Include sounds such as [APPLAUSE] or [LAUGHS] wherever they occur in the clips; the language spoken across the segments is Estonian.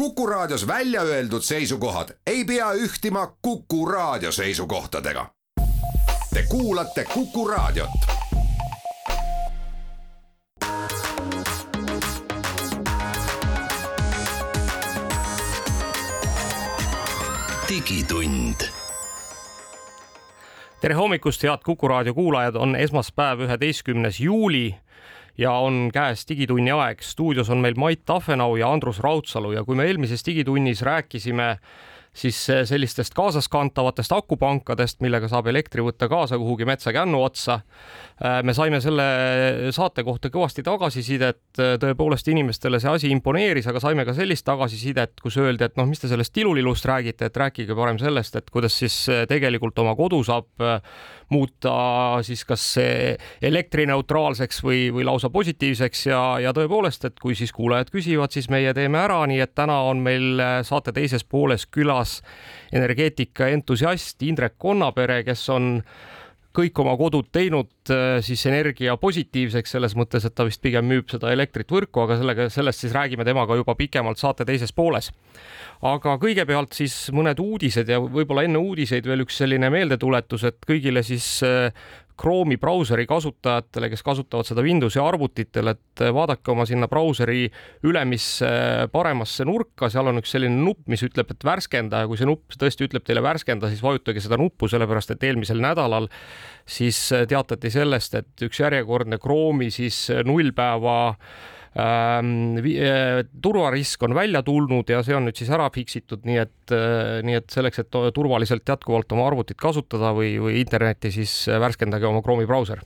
Kuku Raadios välja öeldud seisukohad ei pea ühtima Kuku Raadio seisukohtadega. Te kuulate Kuku Raadiot. digitund tere hommikust, head Kuku raadio kuulajad, on esmaspäev, üheteistkümnes juuli ja on käes Digitunni aeg. stuudios on meil Mait Tafenau ja Andrus Raudsalu ja kui me eelmises Digitunnis rääkisime siis sellistest kaasaskantavatest akupankadest, millega saab elektri võtta kaasa kuhugi metsa kännu otsa. Me saime selle saate kohta kõvasti tagasisidet, tõepoolest inimestele see asi imponeeris, aga saime ka sellist tagasisidet, kus öeldi, et noh, mis te sellest tilulilust räägite, et rääkige parem sellest, et kuidas siis tegelikult oma kodu saab muuta siis kas elektrineutraalseks või, või lausa positiivseks. Ja, ja tõepoolest, et kui siis kuulajad küsivad, siis meie teeme ära, nii et täna on meil saate teises pooles külas energeetika entusiast Indrek Konnapere, kes on kõik oma kodud teinud siis energia positiivseks selles mõttes, et ta vist pigem müüb seda elektrit võrku, aga sellega, sellest siis räägime temaga juba pikemalt saate teises pooles. aga kõigepealt siis mõned uudised ja võib-olla enne uudiseid veel üks selline meeldetuletus, et kõigile siis Chrome'i brauseri kasutajatele, kes kasutavad seda Windowsi arvutitel, et vaadake oma sinna brauseri ülemisse paremasse nurka, seal on üks selline nupp, mis ütleb, et värskenda ja kui see nupp tõesti ütleb teile värskenda, siis vajutage seda nuppu, sellepärast et eelmisel nädalal siis teatati sellest, et üks järjekordne Chrome'i siis nullpäeva Ähm, äh, turvarisk on välja tulnud ja see on nüüd siis ära fix itud, nii et, äh, nii et selleks, et turvaliselt jätkuvalt oma arvutit kasutada või, või internetti, siis värskendage oma Chrome'i brauser.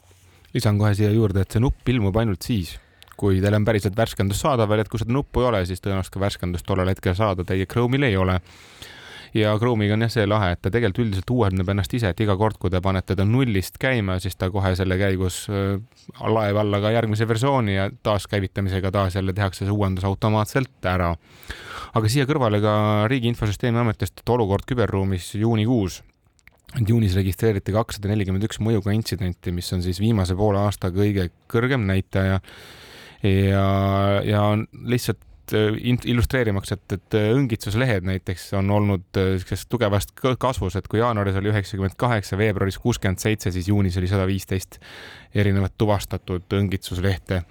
lisan kohe siia juurde, et see nupp ilmub ainult siis, kui teil on päriselt värskendus saadaval, et kui seda nuppu ei ole, siis tõenäoliselt ka värskendust tollel hetkel saada teie Chrome'il ei ole ja Chrome'iga on jah see lahe, et ta tegelikult üldiselt uuendab ennast ise, et iga kord, kui te panete ta nullist käima, siis ta kohe selle käigus laeb alla ka järgmise versiooni ja taaskäivitamisega taas jälle tehakse see uuendus automaatselt ära. aga siia kõrvale ka Riigi Infosüsteemi Ametist olukord küberruumis juunikuus et juunis registreeriti kakssada nelikümmend üks mõjuga intsidenti, mis on siis viimase poole aasta kõige kõrgem näitaja. ja, ja lihtsalt Äh, illustreerimaks, et, et äh, õngitsuslehed näiteks on olnud äh, siukses tugevas kasvus, et kui jaanuaris oli üheksakümmend kaheksa, veebruaris kuuskümmend seitse, siis juunis oli sada viisteist erinevat tuvastatud õngitsuslehte.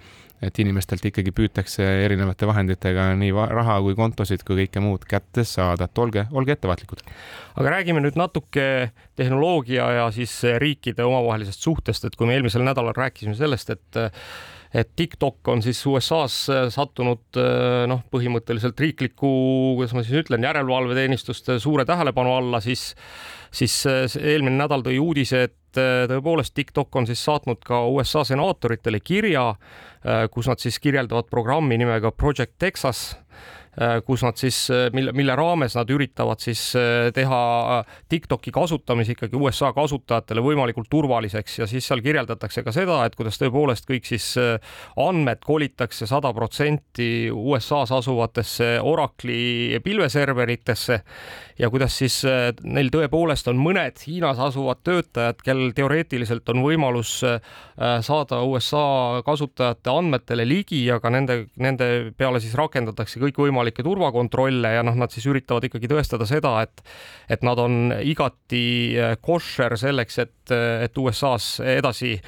et inimestelt ikkagi püütakse erinevate vahenditega nii raha kui kontosid kui kõike muud kätte saada, et olge, olge ettevaatlikud. aga räägime nüüd natuke tehnoloogia ja siis riikide omavahelisest suhtest, et kui me eelmisel nädalal rääkisime sellest, et et TikTok on siis USA-s äh, sattunud äh, noh, põhimõtteliselt riikliku, kuidas ma siis ütlen, järelevalveteenistuste suure tähelepanu alla, siis siis äh, eelmine nädal tõi uudise, et tõepoolest TikTok on siis saatnud ka USA senaatoritele kirja, kus nad siis kirjeldavad programmi nimega Project Texas kus nad siis, äh, mille, mille raames nad üritavad siis äh, teha TikToki kasutamise ikkagi USA kasutajatele võimalikult turvaliseks. Ja siis seal kirjeldatakse ka seda, et kuidas tõepoolest kõik siis andmed kolitakse sada protsenti USA-s asuvatesse Oracle'i pilveserveritesse. Ja kuidas siis neil tõepoolest on mõned Hiinas asuvad töötajad, kellel teoreetiliselt on võimalus saada USA kasutajate andmetele ligi, aga nende, nende peale siis rakendatakse kõikvõimalikke võimalikke turvakontrolle ja noh, nad siis üritavad ikkagi tõestada seda, et et nad on igati äh, koššer selleks, et, et USA-s edasi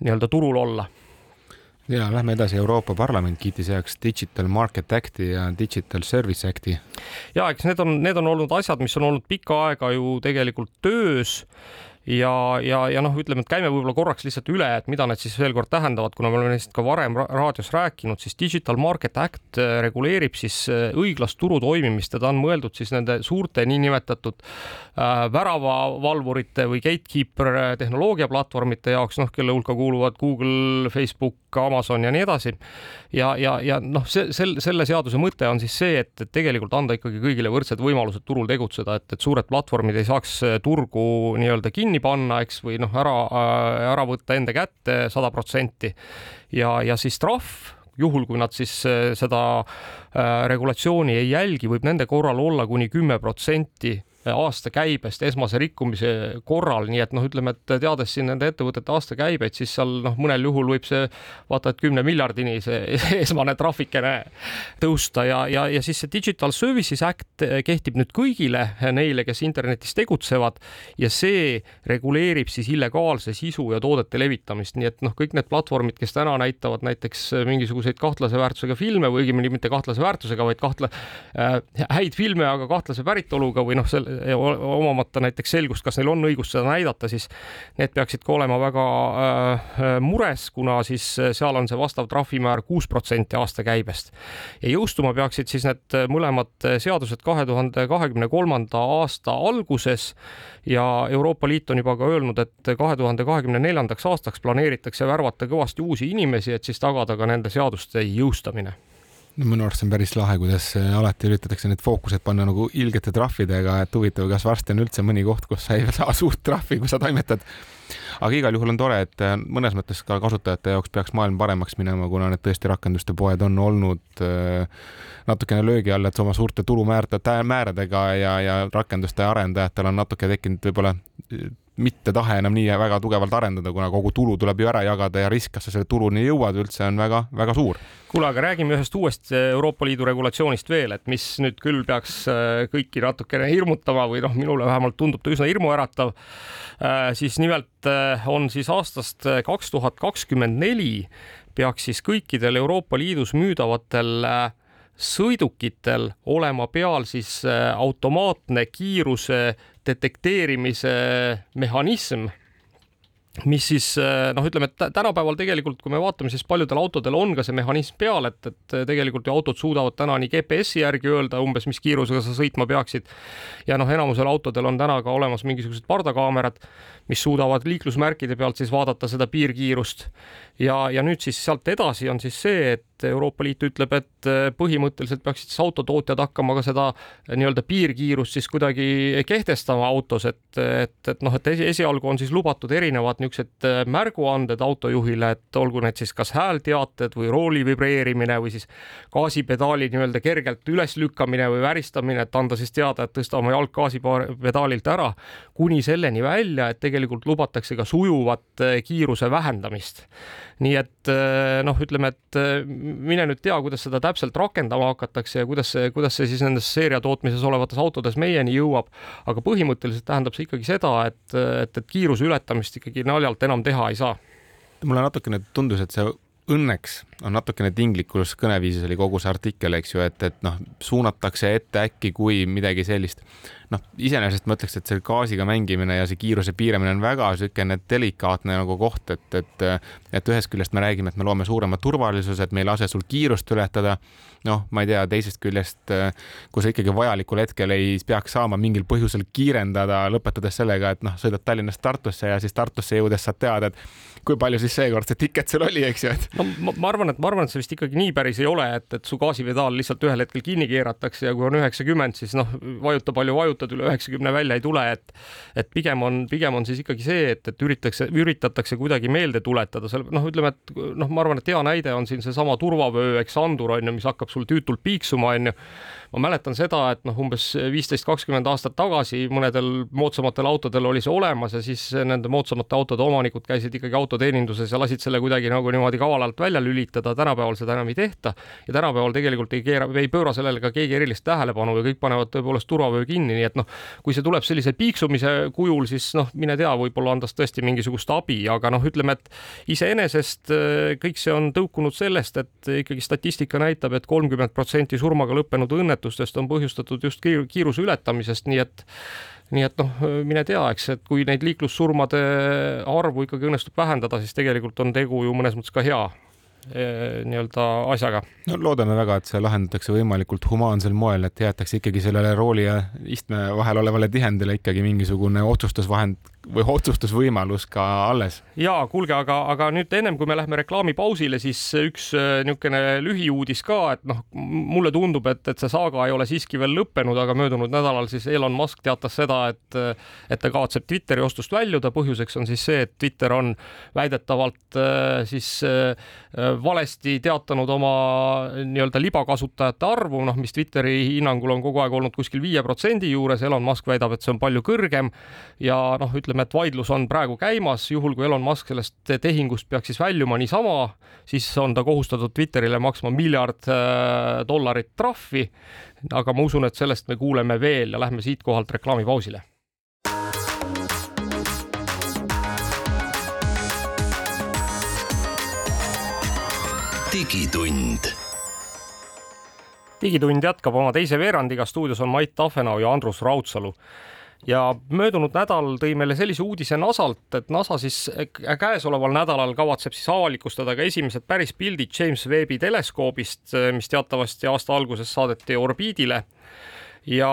nii-öelda turul olla. Ja lähme edasi, Euroopa Parlament kiitis heaks Digital Market Acti ja Digital Service Acti. ja eks need on, need on olnud asjad, mis on olnud pikka aega ju tegelikult töös ja, ja, ja noh, ütleme, et käime võib-olla korraks lihtsalt üle, et mida need siis veel kord tähendavad, kuna me oleme neist ka varem raadios rääkinud, siis Digital Market Act äh, reguleerib siis äh, õiglast turu toimimist ja ta on mõeldud siis nende suurte niinimetatud äh, väravavalvurite või gatekeeper tehnoloogiaplatvormide jaoks, noh, kelle hulka kuuluvad Google, Facebook, Amazon ja nii edasi. ja, ja, ja noh, see, sel, selle seaduse mõte on siis see, et, et tegelikult anda ikkagi kõigile võrdsed võimalused turul tegutseda, et, et suured platvormid ei saaks turgu nii-öelda kinni kinni panna, eks, või noh, ära, ära võtta enda kätte sada protsenti. Ja, ja siis trahv juhul, kui nad siis äh, seda äh, regulatsiooni ei jälgi, võib nende korral olla kuni kümme protsenti aastakäibest esmase rikkumise korral, nii et noh, ütleme, et teades siin nende ettevõtete aastakäibeid, siis seal noh, mõnel juhul võib see vaata et kümne miljardini see [LAUGHS] esmane trahvikene tõusta ja, ja, ja siis see Digital Services Act kehtib nüüd kõigile neile, kes internetis tegutsevad ja see reguleerib siis illegaalse sisu ja toodete levitamist, nii et noh, kõik need platvormid, kes täna näitavad näiteks mingisuguseid kahtlase väärtusega filme või õigemini mitte kahtlase väärtusega, vaid kahtla- äh,, häid filme, aga kahtlase päritoluga või noh, omamata näiteks selgust, kas neil on õigust seda näidata, siis need peaksid ka olema väga äh, mures, kuna siis seal on see vastav trahvimäär kuus protsenti aastakäibest. ja jõustuma peaksid siis need mõlemad seadused kahe tuhande kahekümne kolmanda aasta alguses ja Euroopa Liit on juba ka öelnud, et kahe tuhande kahekümne neljandaks aastaks planeeritakse värvata kõvasti uusi inimesi, et siis tagada ka nende seaduste jõustamine minu arust see on päris lahe, kuidas alati üritatakse need fookused panna nagu ilgete trahvidega, et huvitav, kas varsti on üldse mõni koht, kus sa ei saa [LAUGHS] suurt trahvi, kui sa toimetad. aga igal juhul on tore, et mõnes mõttes ka kasutajate jaoks peaks maailm paremaks minema, kuna need tõesti rakenduste poed on olnud äh, natukene löögi all, et oma suurte tulumäärade, määradega ja, ja rakenduste arendajatel on natuke tekkinud võib-olla mitte tahe enam nii väga tugevalt arendada, kuna kogu tulu tuleb ju ära jagada ja risk, kas sa selle tuluni jõuad üldse, on väga-väga suur. kuule, aga räägime ühest uuest Euroopa Liidu regulatsioonist veel, et mis nüüd küll peaks äh, kõiki natukene hirmutama või noh, minule vähemalt tundub ta üsna hirmuäratav. Äh, siis nimelt on siis aastast kaks tuhat kakskümmend neli peaks siis kõikidel Euroopa Liidus müüdavatel sõidukitel olema peal siis automaatne kiiruse detekteerimise mehhanism mis siis noh, ütleme, et tänapäeval tegelikult, kui me vaatame, siis paljudel autodel on ka see mehhanism peal, et, et tegelikult ju autod suudavad täna nii GPS-i järgi öelda umbes, mis kiirusega sa sõitma peaksid. ja noh, enamusel autodel on täna ka olemas mingisugused pardakaamerad, mis suudavad liiklusmärkide pealt siis vaadata seda piirkiirust. ja, ja nüüd siis sealt edasi on siis see, et Euroopa Liit ütleb, et äh, põhimõtteliselt peaksid siis autotootjad hakkama ka seda äh, nii-öelda piirkiirust siis kuidagi kehtestama autos, et, et, et noh, et esi, esialgu on siis lubatud erinevad niisugused äh, märguanded autojuhile, et olgu need siis kas häälteated või rooli vibreerimine või siis gaasipedaali nii-öelda kergelt üleslükkamine või väristamine, et anda siis teada, et tõsta oma jalg gaasipedaalilt ära, kuni selleni välja, et tegelikult lubatakse ka sujuvat kiiruse vähendamist. Nii et noh, ütleme, et mine nüüd tea, kuidas seda täpselt rakendama hakatakse ja kuidas see, kuidas see siis nendes seeriatootmises olevates autodes meieni jõuab. aga põhimõtteliselt tähendab see ikkagi seda, et, et, et kiiruse ületamist ikkagi naljalt enam teha ei saa. mulle natukene tundus, et see õnneks on natukene tinglikus kõneviisis oli kogu see artikkel, eks ju, et, et noh, suunatakse ette äkki, kui midagi sellist. noh, iseenesest ma ütleks, et see gaasiga mängimine ja see kiiruse piiramine on väga niisugune delikaatne nagu koht, et, et, et ühest küljest me räägime, et me loome suurema turvalisuse, et me ei lase sul kiirust ületada. noh, ma ei tea, teisest küljest, kui sa ikkagi vajalikul hetkel ei peaks saama mingil põhjusel kiirendada, lõpetades sellega, et noh, sõidad Tallinnast Tartusse ja siis Tartusse jõudes saad teada, et kui palju siis seekord see tiket sul oli, eks ju, et. no ma, ma arvan, et ma arvan, et see vist ikkagi nii päris ei ole, et, et su gaasipedaal lihtsalt ühel hetkel kinni keeratakse ja kui on üheksakümmend, siis noh, vajuta palju vajutad, üle üheksakümne välja ei tule, et et pigem on, pigem on siis ikkagi see, et, et üritatakse, üritatakse kuidagi meelde tuletada, seal noh, ütleme, et noh, ma arvan, et hea näide on siin seesama turvavöö, eks andur on ju, mis hakkab sul tüütult piiksuma, on ju ma mäletan seda, et noh, umbes viisteist, kakskümmend aastat tagasi mõnedel moodsamatel autodel oli see olemas ja siis nende moodsamate autode omanikud käisid ikkagi autoteeninduses ja lasid selle kuidagi nagu niimoodi kavalalt välja lülitada, tänapäeval seda enam ei tehta. ja tänapäeval tegelikult ei keera, ei pööra sellele ka keegi erilist tähelepanu ja kõik panevad tõepoolest turvavöö kinni, nii et noh, kui see tuleb sellise piiksumise kujul, siis noh, mine tea, võib-olla on tast tõesti mingisugust abi, aga noh, ütleme, et iseenesest äh, kõik see on tõukunud sellest, et ikkagi statistika näitab et, et kolmkümmend protsenti surmaga lõppenud õnnetused õnnetustest on põhjustatud just kiiruse ületamisest, nii et nii et noh, mine tea, eks, et kui neid liiklussurmade arvu ikkagi õnnestub vähendada, siis tegelikult on tegu ju mõnes mõttes ka hea e, nii-öelda asjaga. no loodame väga, et see lahendatakse võimalikult humaansel moel, et jäetakse ikkagi sellele rooli ja istme vahel olevale tihendile ikkagi mingisugune otsustusvahend või otsustusvõimalus ka alles. ja kuulge, aga, aga nüüd ennem kui me läheme reklaamipausile, siis üks äh, niisugune lühiuudis ka, et noh, mulle tundub, et, et see saaga ei ole siiski veel lõppenud, aga möödunud nädalal siis Elon Musk teatas seda, et, et ta kavatseb Twitteri ostust väljuda. põhjuseks on siis see, et Twitter on väidetavalt äh, siis valesti teatanud oma nii-öelda libakasutajate arvu, noh, mis Twitteri hinnangul on kogu aeg olnud kuskil viie protsendi juures. Elon Musk väidab, et see on palju kõrgem ja noh, ütleme, et vaidlus on praegu käimas, juhul kui Elon Musk sellest tehingust peaks siis väljuma niisama, siis on ta kohustatud Twitterile maksma miljard äh, dollarit trahvi. aga ma usun, et sellest me kuuleme veel ja lähme siitkohalt reklaamipausile. Digitund. Digitund jätkab oma teise veerandiga, stuudios on Mait Tafenau ja Andrus Raudsalu ja möödunud nädal tõi meile sellise uudise NASA-lt, et NASA siis käesoleval nädalal kavatseb siis avalikustada ka esimesed päris pildid James Webbi teleskoobist, mis teatavasti aasta alguses saadeti orbiidile. ja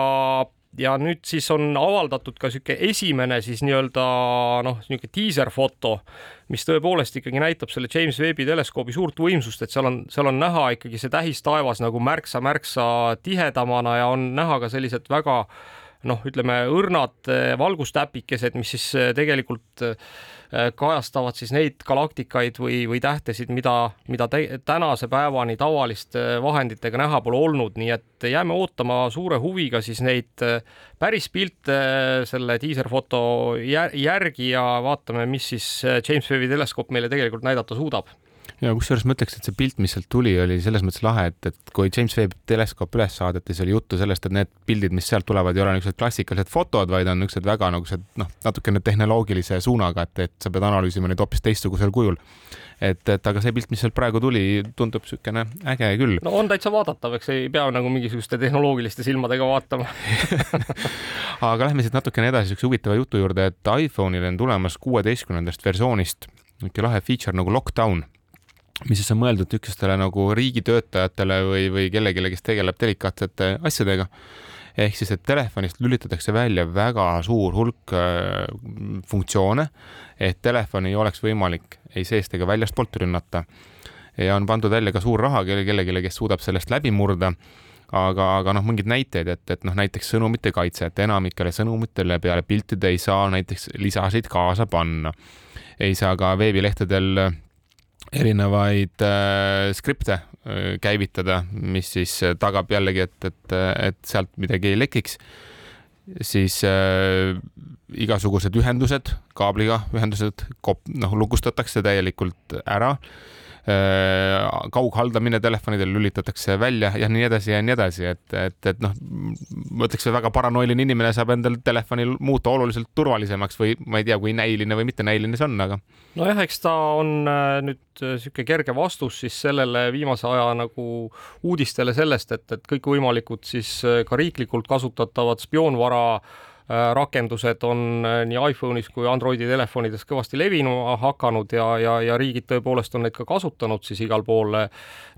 ja nüüd siis on avaldatud ka niisugune esimene siis nii-öelda noh, niisugune diiserfoto, mis tõepoolest ikkagi näitab selle James Webbi teleskoobi suurt võimsust, et seal on, seal on näha ikkagi see tähistaevas nagu märksa-märksa tihedamana ja on näha ka sellised väga noh, ütleme õrnad valgustäpikesed, mis siis tegelikult Äh, kajastavad siis neid galaktikaid või, või tähtesid, mida, mida tänase päevani tavaliste vahenditega näha pole olnud, nii et jääme ootama suure huviga siis neid päris pilte selle diiserfoto järgi ja vaatame, mis siis James Webbi teleskoop meile tegelikult näidata suudab ja kusjuures ma ütleks, et see pilt, mis sealt tuli, oli selles mõttes lahe, et, et kui James Webb teleskoop üles saadeti, siis oli juttu sellest, et need pildid, mis sealt tulevad, ei ole niisugused klassikalised fotod, vaid on niisugused väga niisugused noh, natukene tehnoloogilise suunaga, et, et sa pead analüüsima neid hoopis teistsugusel kujul. Et, et aga see pilt, mis sealt praegu tuli, tundub niisugune äge küll. no on täitsa vaadatav, eks ei pea nagu mingisuguste tehnoloogiliste silmadega vaatama. [LAUGHS] [LAUGHS] Aga lähme siit natukene edasi niisuguse huvitava jutu juurde, et iPhone'il on tulemas kuueteistkümnendast versioonist niisugune lahe feature nagu lockdown mis siis on mõeldud niisugustele nagu riigitöötajatele või, või kellelegi, kes tegeleb delikaatsete asjadega. ehk siis, et telefonist lülitatakse välja väga suur hulk äh, funktsioone, et telefoni ei oleks võimalik ei seest ega väljastpoolt rünnata. ja on pandud välja ka suur raha kellelegi, kes suudab sellest läbi murda aga, aga noh, mingeid näiteid, et, et noh, näiteks sõnumite kaitse, et enamikele sõnumitele peale piltide ei saa näiteks lisasid kaasa panna. ei saa ka veebilehtedel erinevaid äh, skripte äh, käivitada, mis siis äh, tagab jällegi, et, et, et sealt midagi ei lekiks. siis äh, igasugused ühendused, kaabliga ühendused, noh, lukustatakse täielikult ära Äh, kaughaldamine telefonidel lülitatakse välja ja nii edasi ja nii edasi, et, et, et noh, ma ütleks, et väga paranoiline inimene saab endal telefoni muuta oluliselt turvalisemaks või ma ei tea, kui näiline või mittenäiline see on, aga. nojah, eks ta on äh, nüüd niisugune kerge vastus siis sellele viimase aja nagu uudistele sellest, et, et kõikvõimalikud siis äh, ka riiklikult kasutatavad spioonvara Äh, rakendused on äh, nii iPhone'is kui Androidi telefonides kõvasti levinuma hakanud ja, ja, ja riigid tõepoolest on neid ka kasutanud siis igal pool.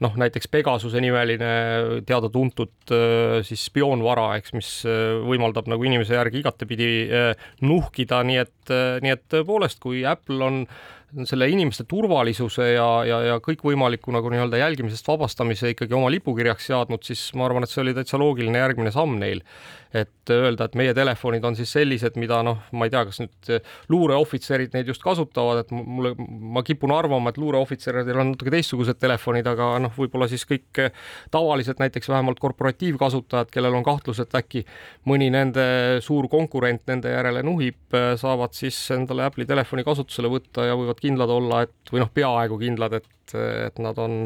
noh, näiteks Pegasuse nimeline teada-tuntud äh, siis spioonvara, eks, mis võimaldab nagu inimese järgi igatepidi nuhkida, nii et, nii et tõepoolest, kui Apple on selle inimeste turvalisuse ja, ja, ja kõikvõimaliku nagu nii-öelda jälgimisest vabastamise ikkagi oma lipukirjaks seadnud, siis ma arvan, et see oli täitsa loogiline järgmine samm neil. Et öelda, et meie telefonid on siis sellised, mida noh, ma ei tea, kas nüüd luureohvitserid neid just kasutavad, et mulle, ma kipun arvama, et luureohvitseridel on natuke teistsugused telefonid, aga noh, võib-olla siis kõik tavalised, näiteks vähemalt korporatiivkasutajad, kellel on kahtlus, et äkki mõni nende suur konkurent nende järele nuhib, saavad siis endale Apple'i telefoni kasutusele võtta ja võivad kindlad olla, et või noh, peaaegu kindlad, et, et nad on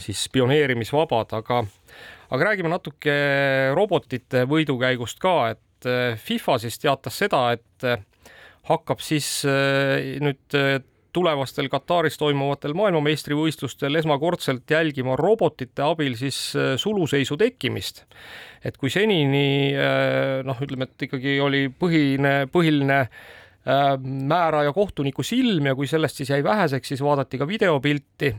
siis pioneerimisvabad, aga aga räägime natuke robotite võidukäigust ka, et äh, FIFA siis teatas seda, et äh, hakkab siis äh, nüüd tulevastel Kataris toimuvatel maailmameistrivõistlustel esmakordselt jälgima robotite abil siis suluseisu tekkimist. et kui senini noh, ütleme, et ikkagi oli põhine, põhiline määraja kohtuniku silm ja kui sellest siis jäi väheseks, siis vaadati ka videopilti.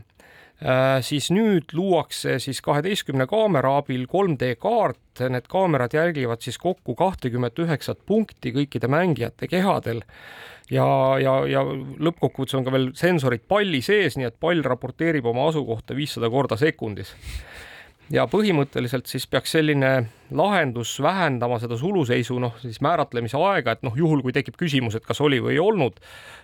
Äh, siis nüüd luuakse siis kaheteistkümne kaamera abil 3D kaart, need kaamerad jälgivad siis kokku kahtekümmet üheksat punkti kõikide mängijate kehadel. Ja, ja, ja lõppkokkuvõttes on ka veel sensorid palli sees, nii et pall raporteerib oma asukohta viissada korda sekundis ja põhimõtteliselt siis peaks selline lahendus vähendama seda suluseisu noh, siis määratlemise aega, et noh, juhul kui tekib küsimus, et kas oli või ei olnud,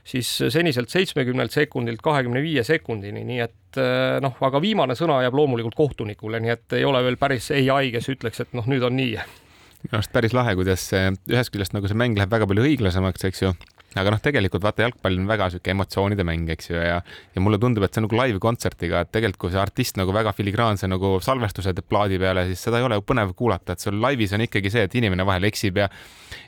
siis seniselt seitsmekümnelt sekundilt kahekümne viie sekundini, nii et eh, noh, aga viimane sõna jääb loomulikult kohtunikule, nii et ei ole veel päris ai, kes ütleks, et noh, nüüd on nii. Minu arust päris lahe, kuidas ühest küljest nagu see mäng läheb väga palju õiglasemaks, eks ju aga noh, tegelikult vaata, jalgpall on väga sihuke emotsioonide mäng, eks ju, ja ja mulle tundub, et see on nagu live-kontsertiga, et tegelikult kui see artist nagu väga filigraanse nagu salvestuse teeb plaadi peale, siis seda ei ole põnev kuulata, et sul laivis on ikkagi see, et inimene vahel eksib ja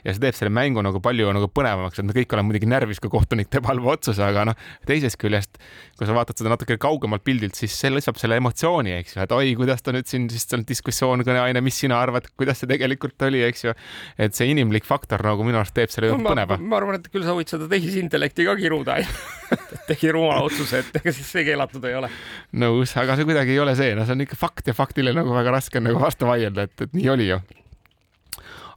ja see teeb selle mängu nagu palju nagu põnevamaks, et me kõik oleme muidugi närvis, kui kohtunik teeb halva otsuse, aga noh, teisest küljest, kui sa vaatad seda natuke kaugemalt pildilt, siis see lisab selle emotsiooni, eks ju, et oi, kuidas ta nüüd siin siis on diskussioon, kõneaine, mis sina arvad, kuidas see tegelikult oli, eks ju. et see inimlik faktor nagu minu arust teeb selle no, põneva. ma arvan, et küll sa võid seda tehisintellekti ka kiruda [LAUGHS] tegi rumala otsuse, et ega siis see keelatud ei ole. nõus, aga see kuidagi ei ole see, no see on ikka fakt ja faktile nagu väga raske on nagu vastu vaielda, et, et nii oli ju.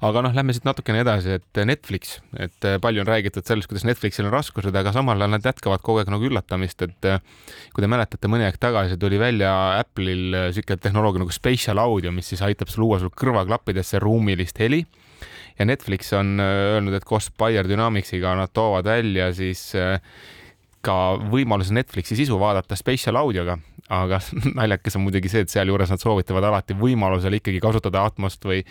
Aga noh, lähme siit natukene edasi, et Netflix, et palju on räägitud sellest, kuidas Netflixil on raskused, aga samal ajal nad jätkavad kogu aeg nagu üllatamist, et kui te mäletate, mõni aeg tagasi tuli välja Apple'il sihuke tehnoloogia nagu spatial audio, mis siis aitab sul luua sul kõrvaklappidesse ruumilist heli ja Netflix on öelnud, et koos Bayer Dynamicsiga nad toovad välja siis ka võimaluse Netflixi sisu vaadata spatial audioga, aga [LAUGHS] naljakas on muidugi see, et sealjuures nad soovitavad alati võimalusel ikkagi kasutada Atmost või,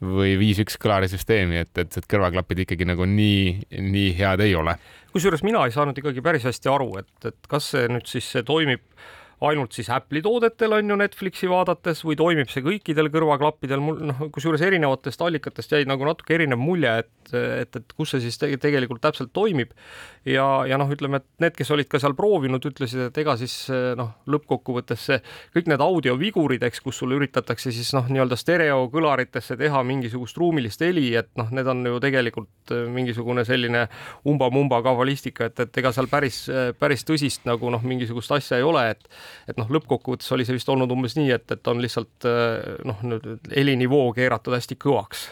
või viis üks kõlarisüsteemi, et, et need kõrvaklapid ikkagi nagu nii, nii head ei ole. kusjuures mina ei saanud ikkagi päris hästi aru, et, et kas see nüüd siis see toimib ainult siis Apple'i toodetel on ju Netflixi vaadates või toimib see kõikidel kõrvaklappidel, mul noh, kusjuures erinevatest allikatest jäi nagu natuke erinev mulje, et, et, et kus see siis te tegelikult täpselt toimib. ja, ja noh, ütleme, et need, kes olid ka seal proovinud, ütlesid, et ega siis noh, lõppkokkuvõttes see kõik need audiovigurid, eks, kus sulle üritatakse siis noh, nii-öelda stereokõlaritesse teha mingisugust ruumilist heli, et noh, need on ju tegelikult mingisugune selline umba-mumba kavalistika, et, et ega seal päris, päris tõsist nagu noh, mingisugust asja ei ole, et et noh, lõppkokkuvõttes oli see vist olnud umbes nii, et, et on lihtsalt eh, noh, helinivoo keeratud hästi kõvaks.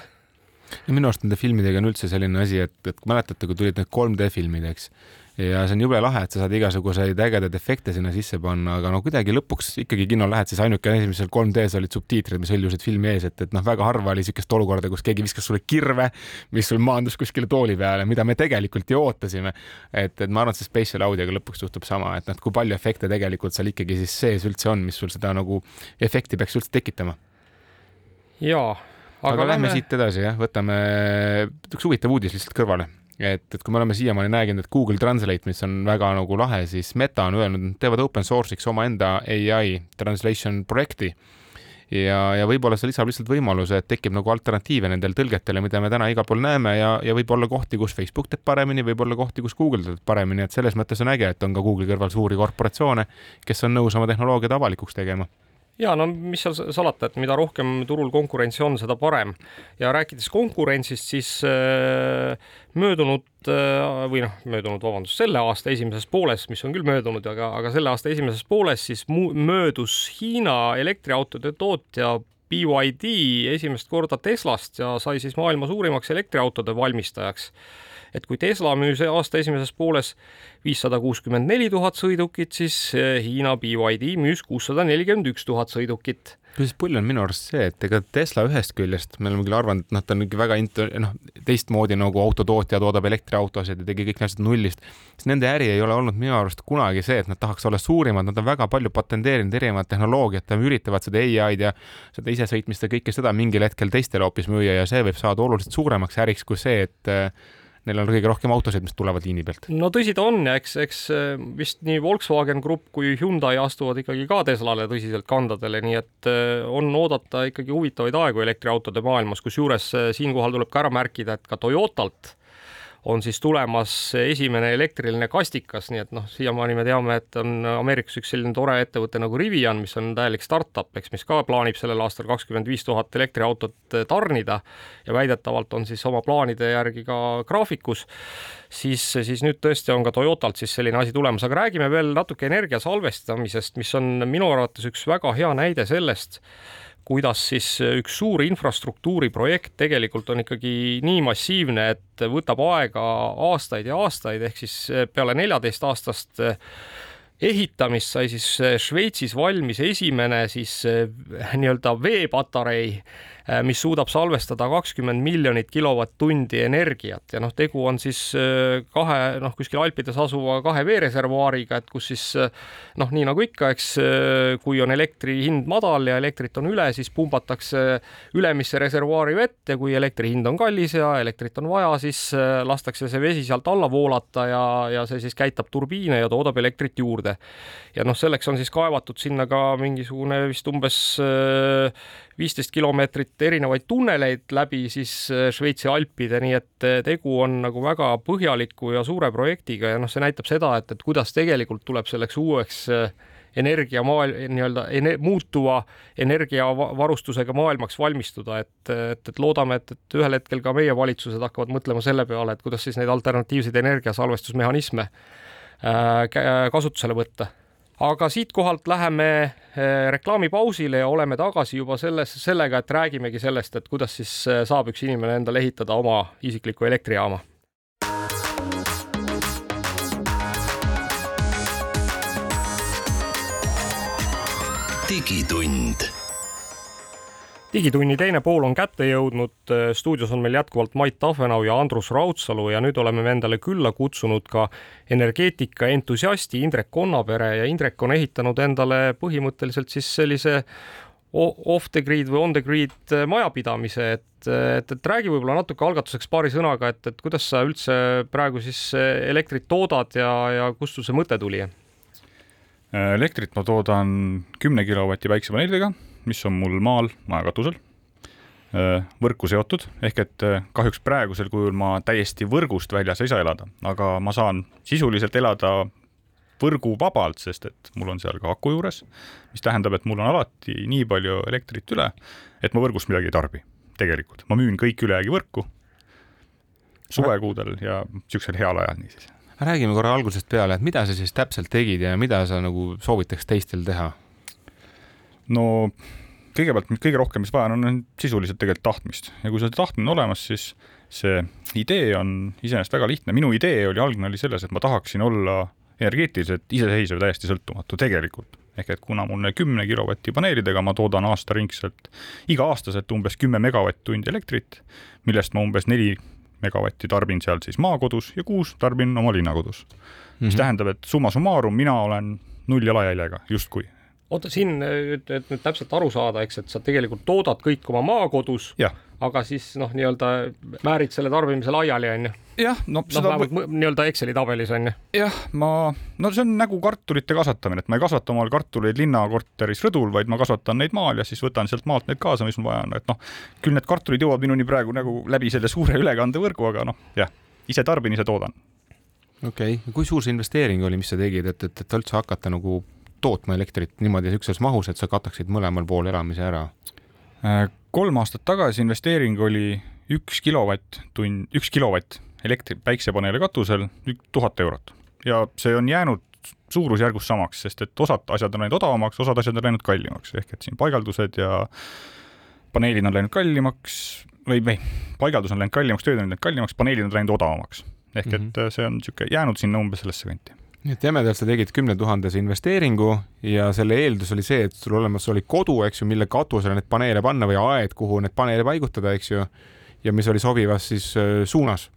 Ja minu arust nende filmidega on üldse selline asi, et, et mäletate, kui tulid need 3D filmid, eks ja see on jube lahe, et sa saad igasuguseid ägedaid efekte sinna sisse panna, aga no kuidagi lõpuks ikkagi kino lähed, siis ainuke asi, mis seal 3D-s olid subtiitrid, mis hõljusid filmi ees, et, et noh, väga harva oli niisugust olukorda, kus keegi viskas sulle kirve, mis sul maandus kuskile tooli peale, mida me tegelikult ju ootasime. et, et ma arvan, et see spatial audioga lõpuks juhtub sama, et noh, kui palju efekte tegelikult seal ikkagi siis sees üldse on, mis sul seda nagu efekti peaks üldse tekitama. jaa aga, aga lähme siit edasi jah, võtame üks huvitav uudis lihtsalt kõrvale et, et kui me oleme siiamaani näinud, et Google Translate, mis on väga nagu lahe, siis Meta on öelnud, nad teevad open source'iks omaenda ai translation projekti. ja, ja võib-olla see lisab lihtsalt võimaluse, et tekib nagu alternatiive nendele tõlgetele, mida me täna igal pool näeme ja, ja võib-olla kohti, kus Facebook teeb paremini, võib-olla kohti, kus Google teeb paremini, et selles mõttes on äge, et on ka Google'i kõrval suuri korporatsioone, kes on nõus oma tehnoloogiad avalikuks tegema ja no mis seal salata, et mida rohkem turul konkurentsi on, seda parem. ja rääkides konkurentsist, siis äh, möödunud äh, või noh, möödunud, vabandust, selle aasta esimeses pooles, mis on küll möödunud, aga, aga selle aasta esimeses pooles siis möödus Hiina elektriautode tootja BYD esimest korda Teslast ja sai siis maailma suurimaks elektriautode valmistajaks et kui Tesla müüs aasta esimeses pooles viissada kuuskümmend neli tuhat sõidukit, siis eh, Hiina BYD müüs kuussada nelikümmend üks tuhat sõidukit. Kusjuures pull on minu arust see, et ega Tesla ühest küljest, me oleme küll arvanud, et noh, ta on ikka väga int-, noh, teistmoodi nagu autotootja toodab elektriautosid ja tegi kõik need asjad nullist, siis nende äri ei ole olnud minu arust kunagi see, et nad tahaks olla suurimad, nad on väga palju patenteerinud erinevat tehnoloogiat ja üritavad seda ai-d ja seda isesõitmist ja kõike seda mingil hetkel teistele hoopis müüa ja see võib saada oluliselt suuremaks äriks kui see, et neil on kõige rohkem autosid, mis tulevad liini pealt. no tõsi ta on ja eks, eks äh, vist nii Volkswagen Grupp kui Hyundai astuvad ikkagi ka Teslale tõsiselt kandadele, nii et äh, on oodata ikkagi huvitavaid aegu elektriautode maailmas, kusjuures äh, siinkohal tuleb ka ära märkida, et ka Toyotalt on siis tulemas esimene elektriline kastikas, nii et noh, siiamaani me teame, et on Ameerikas üks selline tore ettevõte nagu Rivian, mis on täielik startup, eks, mis ka plaanib sellel aastal kakskümmend viis tuhat elektriautot tarnida. Ja väidetavalt on siis oma plaanide järgi ka graafikus, siis, siis nüüd tõesti on ka Toyotalt siis selline asi tulemas, aga räägime veel natuke energia salvestamisest, mis on minu arvates üks väga hea näide sellest, kuidas siis üks suur infrastruktuuriprojekt tegelikult on ikkagi nii massiivne, et võtab aega aastaid ja aastaid, ehk siis peale neljateist aastast ehitamist sai siis Šveitsis valmis esimene siis nii-öelda veepatarei mis suudab salvestada kakskümmend miljonit kilovatt-tundi energiat ja noh, tegu on siis äh, kahe noh, kuskil Alpides asuva kahe veereservuaariga, et kus siis äh, noh, nii nagu ikka, eks kui on elektri hind madal ja elektrit on üle, siis pumbatakse ülemisse reservuaari vett ja kui elektri hind on kallis ja elektrit on vaja, siis lastakse see vesi sealt alla voolata ja, ja see siis käitab turbiine ja toodab elektrit juurde. ja noh, selleks on siis kaevatud sinna ka mingisugune vist umbes viisteist kilomeetrit erinevaid tunneleid läbi siis äh, Šveitsi alpide, nii et äh, tegu on nagu väga põhjaliku ja suure projektiga ja noh, see näitab seda, et, et kuidas tegelikult tuleb selleks uueks äh, energiamaal, nii-öelda ene, muutuva energiavarustusega maailmaks valmistuda, et, et, et loodame, et, et ühel hetkel ka meie valitsused hakkavad mõtlema selle peale, et kuidas siis neid alternatiivseid energiasalvestusmehhanisme äh, kasutusele võtta aga siitkohalt läheme eh, reklaamipausile ja oleme tagasi juba selles, sellega, et räägimegi sellest, et kuidas siis eh, saab üks inimene endale ehitada oma isikliku elektrijaama. digitund digitunni teine pool on kätte jõudnud. stuudios on meil jätkuvalt Mait Tafenau ja Andrus Raudsalu ja nüüd oleme me endale külla kutsunud ka energeetika entusiasti Indrek Konnapere ja Indrek on ehitanud endale põhimõtteliselt siis sellise off the grid või on the grid majapidamise, et, et, et räägi võib-olla natuke algatuseks paari sõnaga, et, et kuidas sa üldse praegu siis elektrit toodad ja, ja kust sul see mõte tuli? elektrit ma toodan kümne kilovati päiksepaneelidega mis on mul maal majakatusel võrku seotud, ehk et kahjuks praegusel kujul ma täiesti võrgust väljas ei saa elada, aga ma saan sisuliselt elada võrguvabalt, sest et mul on seal ka aku juures, mis tähendab, et mul on alati nii palju elektrit üle, et ma võrgust midagi ei tarbi. tegelikult, ma müün kõik ülejäägi võrku suvekuudel ja niisugusel heal ajal niisiis. räägime korra algusest peale, et mida sa siis täpselt tegid ja mida sa nagu soovitaks teistel teha no kõigepealt kõige rohkem, mis vaja on, on sisuliselt tegelikult tahtmist ja kui see tahtmine on olemas, siis see idee on iseenesest väga lihtne. minu idee oli, algne oli selles, et ma tahaksin olla energeetiliselt iseseisev, täiesti sõltumatu tegelikult. ehk et kuna mul kümne kilovati paneelidega ma toodan aastaringselt, iga-aastaselt umbes kümme megavatt-tundi elektrit, millest ma umbes neli megavatti tarbin seal siis maakodus ja kuus tarbin oma linnakodus mm. -hmm. mis mhm. tähendab, et summa summarum mina olen null jalajäljega justkui oota, siin, et nüüd täpselt aru saada, eks, et sa tegelikult toodad kõik oma maakodus, aga siis noh, nii-öelda määrid selle tarbimise laiali, onju. jah, no noh, vähemalt või... nii-öelda Exceli tabelis onju. jah, ma, no see on nagu kartulite kasvatamine, et ma ei kasvata omal kartuleid linnakorteris rõdul, vaid ma kasvatan neid maal ja siis võtan sealt maalt need kaasa, mis mul vaja on, et noh, küll need kartulid jõuavad minuni praegu nagu läbi selle suure ülekandevõrgu, aga noh, jah, ise tarbin, ise toodan okei okay., kui suur see investeering oli, mis sa tegid, et, et, et üldse hakata nagu tootma elektrit niimoodi niisuguses mahus, et sa kataksid mõlemal pool elamise ära? Äh, kolm aastat tagasi investeering oli üks kilovatt-tund, üks kilovatt elektri, päiksepaneele katusel, tuhat eurot. ja see on jäänud suurusjärgus samaks, sest et osad asjad on läinud odavamaks, osad asjad on läinud kallimaks, ehk et siin paigaldused ja paneelid on läinud kallimaks või, või paigaldus on läinud kallimaks, tööd on läinud kallimaks, paneelid on läinud odavamaks. ehk mm -hmm. et see on niisugune jäänud sinna umbes sellesse kanti nii et jämedalt sa tegid kümne tuhandese investeeringu ja selle eeldus oli see, et sul olemas oli kodu, eks ju, mille katusele neid paneele panna või aed, kuhu need paneele paigutada, eks ju, ja mis oli sobivas siis äh, suunas.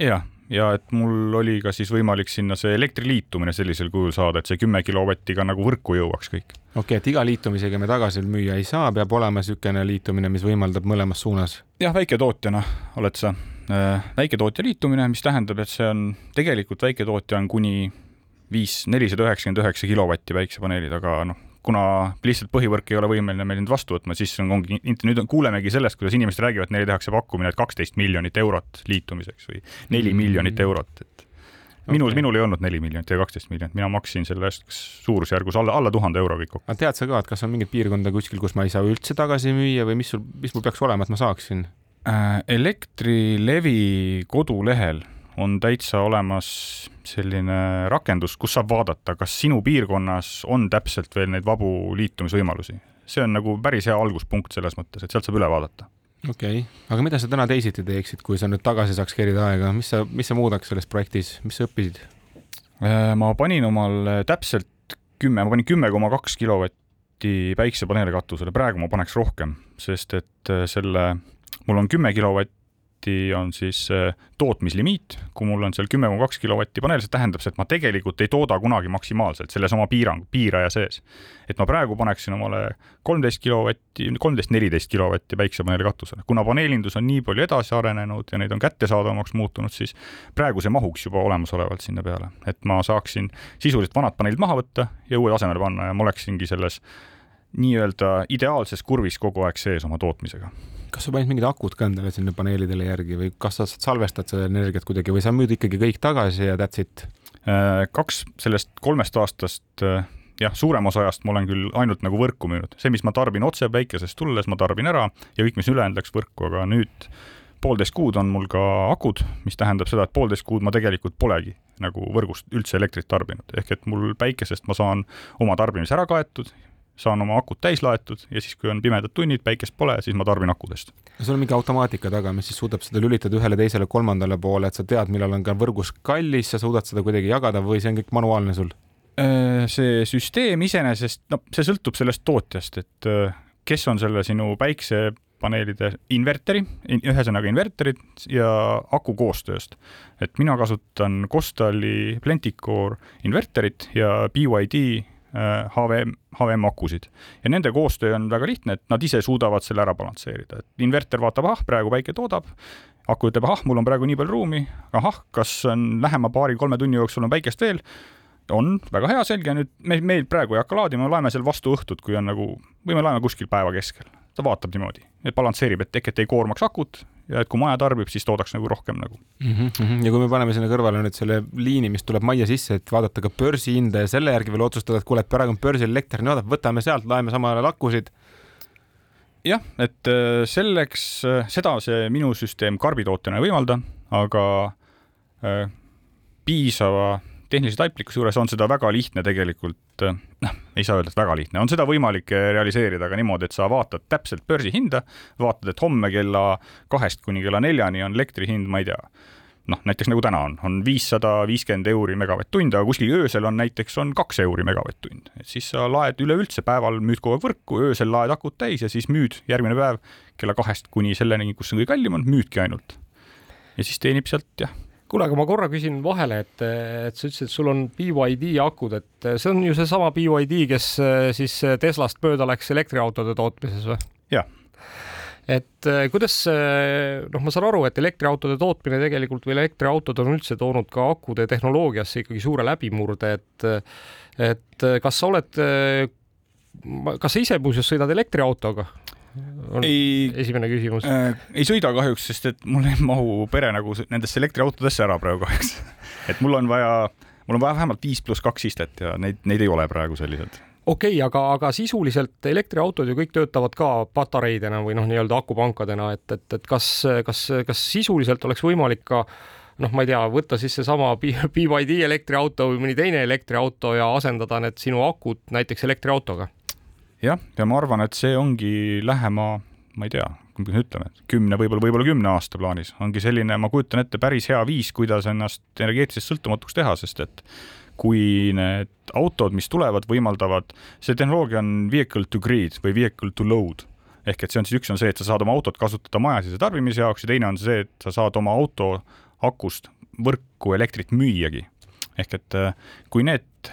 jah, ja et mul oli ka siis võimalik sinna see elektriliitumine sellisel kujul saada, et see kümme kilovatti ka nagu võrku jõuaks kõik. okei okay,, et iga liitumisega me tagasi müüa ei saa, peab olema niisugune liitumine, mis võimaldab mõlemas suunas? jah, väiketootjana oled sa äh, väiketootja liitumine, mis tähendab, et see on tegelikult väiketootja on kuni viis, nelisada üheksakümmend üheksa kilovatti päiksepaneelid, aga noh, kuna lihtsalt põhivõrk ei ole võimeline meil neid vastu võtma, siis on, ongi, nüüd on, kuulemegi sellest, kuidas inimesed räägivad, neile tehakse pakkumine, et kaksteist miljonit eurot liitumiseks või neli mm. miljonit eurot, et minul okay., minul ei olnud neli miljonit ega kaksteist miljonit, mina maksin selle eest suurusjärgus alla, alla tuhande euro kõik kokku. aga tead sa ka, et kas on mingit piirkonda kuskil, kus ma ei saa üldse tagasi müüa või mis sul, mis mul peaks olema, et ma saaksin äh,? Elektrilevi kodulehel on täitsa olemas selline rakendus, kus saab vaadata, kas sinu piirkonnas on täpselt veel neid vabu liitumisvõimalusi. see on nagu päris hea alguspunkt selles mõttes, et sealt saab üle vaadata. okei okay., aga mida sa täna teisiti teeksid, kui sa nüüd tagasi saaks kerida aega, mis sa, mis sa muudaks selles projektis, mis sa õppisid? Äh, ma panin omal täpselt kümme, ma panin kümme koma kaks kilovatti päiksepaneele katusele, praegu ma paneks rohkem, sest et äh, selle, mul on kümme kilovatti kilovatti on siis äh, tootmislimiit, kui mul on seal kümme koma kaks kilovatti paneel, see tähendab et ma tegelikult ei tooda kunagi maksimaalselt selles oma piirang, piiraja sees. et ma praegu paneksin omale kolmteist kilovatti, kolmteist, neliteist kilovatti päiksepaneeli katusele. kuna paneelindus on nii palju edasi arenenud ja neid on kättesaadavamaks muutunud, siis praegu see mahuks juba olemasolevalt sinna peale, et ma saaksin sisuliselt vanad paneelid maha võtta ja uued asemele panna ja ma oleksingi selles nii-öelda ideaalses kurvis kogu aeg sees oma tootmisega kas sa panid mingid akud ka endale sinna paneelidele järgi või kas sa salvestad seda energiat kuidagi või sa müüd ikkagi kõik tagasi ja that's it? Äh, kaks sellest kolmest aastast äh, jah, suurem osa ajast ma olen küll ainult nagu võrku müünud, see, mis ma tarbin otse päikesest tulles, ma tarbin ära ja kõik, mis ülejäänud läks võrku, aga nüüd poolteist kuud on mul ka akud, mis tähendab seda, et poolteist kuud ma tegelikult polegi nagu võrgust üldse elektrit tarbinud, ehk et mul päikesest ma saan oma tarbimise ära kaetud saan oma akud täis laetud ja siis, kui on pimedad tunnid, päikest pole, siis ma tarbin akudest. sul on mingi automaatika taga, mis siis suudab seda lülitada ühele, teisele, kolmandale poole, et sa tead, millal on ka võrgus kallis, sa suudad seda kuidagi jagada või see on kõik manuaalne sul? Äh, see süsteem iseenesest, no see sõltub sellest tootjast, et äh, kes on selle sinu päiksepaneelide inverteri, ühesõnaga inverterid ja aku koostööst. et mina kasutan Costali Plenticore inverterit ja BYD HVM, äh, HVM akusid ja nende koostöö on väga lihtne, et nad ise suudavad selle ära balansseerida, et inverter vaatab, ah, praegu päike toodab, aku ütleb, ahah, mul on praegu nii palju ruumi, ahah, kas on lähema paari-kolme tunni jooksul on päikest veel, on väga hea, selge, nüüd me, meil praegu ei hakka laadima, laeme seal vastu õhtut, kui on nagu, või me laeme kuskil päeva keskel. Ta vaatab niimoodi, et balansseerib, et ehk et ei koormaks akut ja et kui maja tarbib, siis toodaks nagu rohkem nagu mm. -hmm. ja kui me paneme sinna kõrvale nüüd selle liini, mis tuleb majja sisse, et vaadata ka börsihinda ja selle järgi veel otsustada, et kuule, et praegu on börsil elekter odav, võtame sealt, laeme samal ajal akusid. jah, et äh, selleks, äh, seda see minu süsteem karbitootjana ei võimalda, aga äh, piisava tehnilise taiplikkuse juures on seda väga lihtne tegelikult, noh, ei saa öelda, et väga lihtne, on seda võimalik realiseerida ka niimoodi, et sa vaatad täpselt börsihinda, vaatad, et homme kella kahest kuni kella neljani on elektri hind, ma ei tea, noh, näiteks nagu täna on, on viissada viiskümmend euri megavatt-tund, aga kuskil öösel on näiteks on kaks euri megavatt-tund, et siis sa laed üleüldse päeval müüd kogu aeg võrku, öösel laed akud täis ja siis müüd järgmine päev kella kahest kuni selleni, kus on kõige kallim on, müüdki ainult. ja siis teenib sealt jah kuule, aga ma korra küsin vahele, et, et sa ütlesid, et sul on BYD akud, et see on ju seesama BYD, kes eh, siis Teslast mööda läks elektriautode tootmises või? jah et eh, kuidas, noh, ma saan aru, et elektriautode tootmine tegelikult või elektriautod on üldse toonud ka akude tehnoloogiasse ikkagi suure läbimurde, et et kas sa oled, kas sa ise muuseas sõidad elektriautoga? On ei, esimene küsimus. äh,. ei sõida kahjuks, sest et mul ei mahu pere nagu nendesse elektriautodesse ära praegu kahjuks. [LAUGHS] Et mul on vaja, mul on vaja vähemalt viis pluss kaks istet ja neid, neid ei ole praegu sellised okei okay,, aga, aga sisuliselt elektriautod ju kõik töötavad ka patareidena või noh, nii-öelda akupankadena, et, et, et kas, kas, kas sisuliselt oleks võimalik ka noh, ma ei tea, võtta siis seesama BYD elektriauto või mõni teine elektriauto ja asendada need sinu akud näiteks elektriautoga jah, ja ma arvan, et see ongi lähema, ma ei tea, kuidas me ütleme, kümne, võib-olla, võib-olla kümne aasta plaanis ongi selline, ma kujutan ette, päris hea viis, kuidas ennast energeetiliselt sõltumatuks teha, sest et kui need autod, mis tulevad, võimaldavad, see tehnoloogia on vehicle to grid või vehicle to load ehk et see on siis, üks on see, et sa saad oma autot kasutada majasise tarbimise jaoks ja teine on see, et sa saad oma auto akust võrku elektrit müüagi. ehk et kui need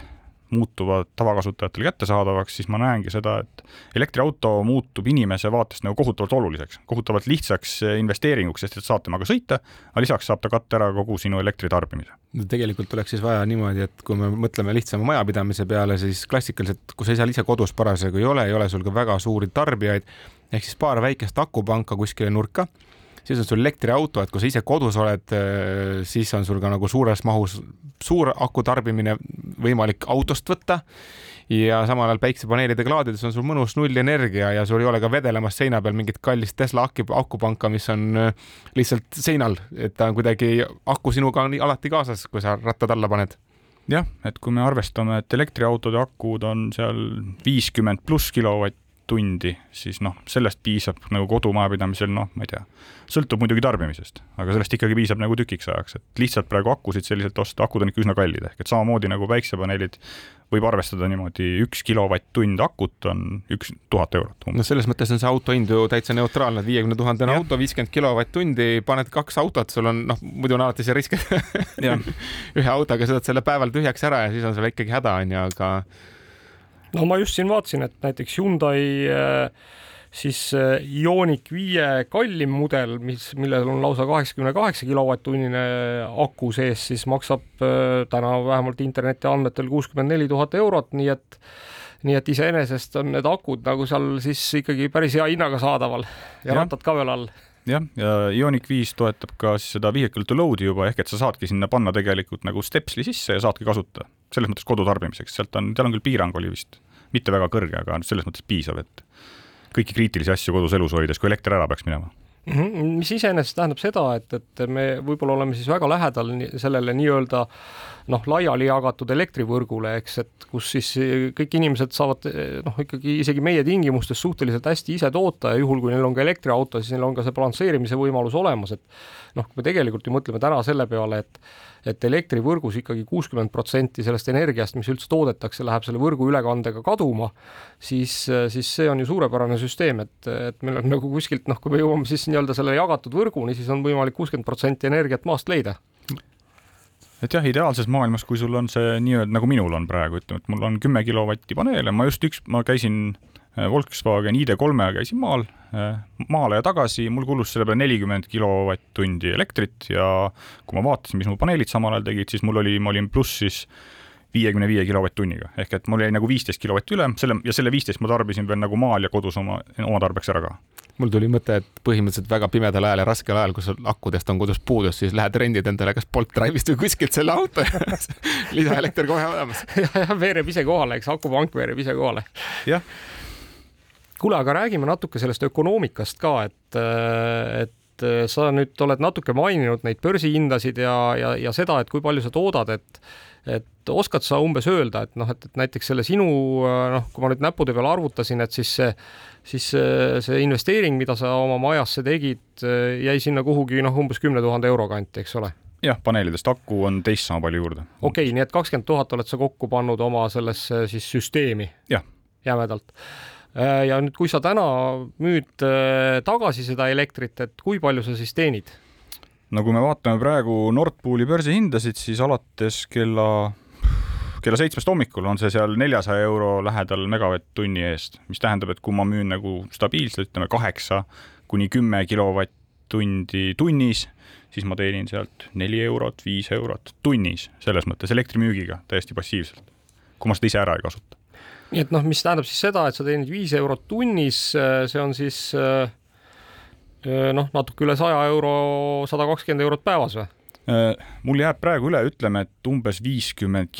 muutuvad tavakasutajatele kättesaadavaks, siis ma näengi seda, et elektriauto muutub inimese vaatest nagu kohutavalt oluliseks, kohutavalt lihtsaks investeeringuks, sest et saab temaga sõita, aga lisaks saab ta katta ära kogu sinu elektritarbimise. tegelikult oleks siis vaja niimoodi, et kui me mõtleme lihtsama majapidamise peale, siis klassikaliselt, kui sa seal ise kodus parasjagu ei ole, ei ole sul ka väga suuri tarbijaid, ehk siis paar väikest akupanka kuskile nurka siis on sul elektriauto, et kui sa ise kodus oled, äh, siis on sul ka nagu suures mahus suur aku tarbimine võimalik autost võtta. Ja samal ajal päiksepaneelidega laadides on sul mõnus nullenergia ja sul ei ole ka vedelemas seina peal mingit kallist Tesla akupanka, mis on äh, lihtsalt seinal, et ta on kuidagi, aku sinuga on alati kaasas, kui sa rattad alla paned. Jah, et kui me arvestame, et elektriautode akud on seal viiskümmend pluss kilovatt tundi, siis noh, sellest piisab nagu kodumajapidamisel, noh, ma ei tea, sõltub muidugi tarbimisest, aga sellest ikkagi piisab nagu tükiks ajaks, et lihtsalt praegu akusid selliselt osta, akud on ikka üsna kallid, ehk et samamoodi nagu päiksepaneelid võib arvestada niimoodi, üks kilovatt-tund akut on üks tuhat eurot. no selles mõttes on see auto hind ju täitsa neutraalne, et viiekümne tuhandene auto, viiskümmend kilovatt-tundi, paned kaks autot, sul on noh, muidu on alati see risk, et [LAUGHS] ühe autoga sõidad selle päeval tühjaks ära ja siis on sul ikkagi häda, onju, aga no ma just siin vaatasin, et näiteks Hyundai äh, siis äh, Ioniq viie kallim mudel, mis, millel on lausa kaheksakümne kaheksa kilovatt-tunnine aku sees, siis maksab äh, täna vähemalt interneti andmetel kuuskümmend neli tuhat eurot, nii et nii et iseenesest on need akud nagu seal siis ikkagi päris hea hinnaga saadaval ja, ja. rattad ka veel all jah, ja Ioniq viis toetab ka siis seda vehicle to load'i juba, ehk et sa saadki sinna panna tegelikult nagu stepsli sisse ja saadki kasutada selles mõttes kodutarbimiseks, sealt on, seal on küll piirang oli vist mitte väga kõrge, aga selles mõttes piisav, et kõiki kriitilisi asju kodus elus hoides, kui elekter ära peaks minema. Mis iseenesest tähendab seda, et, et me võib-olla oleme siis väga lähedal sellele nii-öelda noh, laiali jagatud elektrivõrgule, eks, et kus siis kõik inimesed saavad noh, ikkagi isegi meie tingimustes suhteliselt hästi ise toota ja juhul, kui neil on ka elektriauto, siis neil on ka see balansseerimise võimalus olemas, et noh, me tegelikult ju mõtleme täna selle peale, et et elektrivõrgus ikkagi kuuskümmend protsenti sellest energiast, mis üldse toodetakse, läheb selle võrgu ülekandega kaduma, siis, siis see on ju suurepärane süsteem, et, et meil on nagu kuskilt noh, kui me jõuame siis nii-öelda selle jagatud võrguni, siis on võimalik kuuskümmend protsenti energiat maast leida et jah, ideaalses maailmas, kui sul on see nii-öelda nagu minul on praegu, ütleme, et mul on kümme kilovatti paneele, ma just üks, ma käisin Äh, Volkswagen ID3-ga käisin maal, äh, maale ja tagasi, mul kulus selle peale nelikümmend kilovatt-tundi elektrit ja kui ma vaatasin, mis mu paneelid samal ajal tegid, siis mul oli, ma olin plussis viiekümne viie kilovatt-tunniga, ehk et mul jäi nagu viisteist kilovatti üle, selle ja selle viisteist ma tarbisin veel nagu maal ja kodus oma, oma tarbeks ära ka. Mul tuli mõte, et põhimõtteliselt väga pimedal ajal ja raskel ajal, kus akudest on kodus puudus, siis lähed rendid endale kas Bolt Drive'ist või kuskilt selle auto ja [LAUGHS] lisaelekter kohe olemas. [LAUGHS] jah, veereb ise kohale, eks akupank veereb ise kohale. jah kuule, aga räägime natuke sellest ökonoomikast ka, et, et sa nüüd oled natuke maininud neid börsihindasid ja, ja, ja seda, et kui palju sa toodad, et et oskad sa umbes öelda, et noh, et, et näiteks selle sinu noh, kui ma nüüd näppude peal arvutasin, et siis see, siis see, see investeering, mida sa oma majasse tegid, jäi sinna kuhugi noh, umbes kümne tuhande euro kanti, eks ole? jah, paneelidest aku on teist sama palju juurde. okei okay,, nii et kakskümmend tuhat oled sa kokku pannud oma sellesse siis süsteemi? jämedalt Äh, ja nüüd, kui sa täna müüd äh, tagasi seda elektrit, et kui palju sa siis teenid? no kui me vaatame praegu Nord Pooli börsihindasid, siis alates kella, kella seitsmest hommikul on see seal neljasaja euro lähedal megavatt-tunni eest, mis tähendab, et kui ma müün nagu stabiilselt, ütleme kaheksa kuni kümme kilovatt-tundi tunnis, siis ma teenin sealt neli eurot, viis eurot tunnis, selles mõttes elektrimüügiga täiesti passiivselt, kui ma seda ise ära ei kasuta nii et noh, mis tähendab siis seda, et sa teenid viis eurot tunnis, äh, see on siis äh, äh, noh, natuke üle saja euro, sada kakskümmend eurot päevas või? mul jääb praegu üle, ütleme, et umbes viiskümmend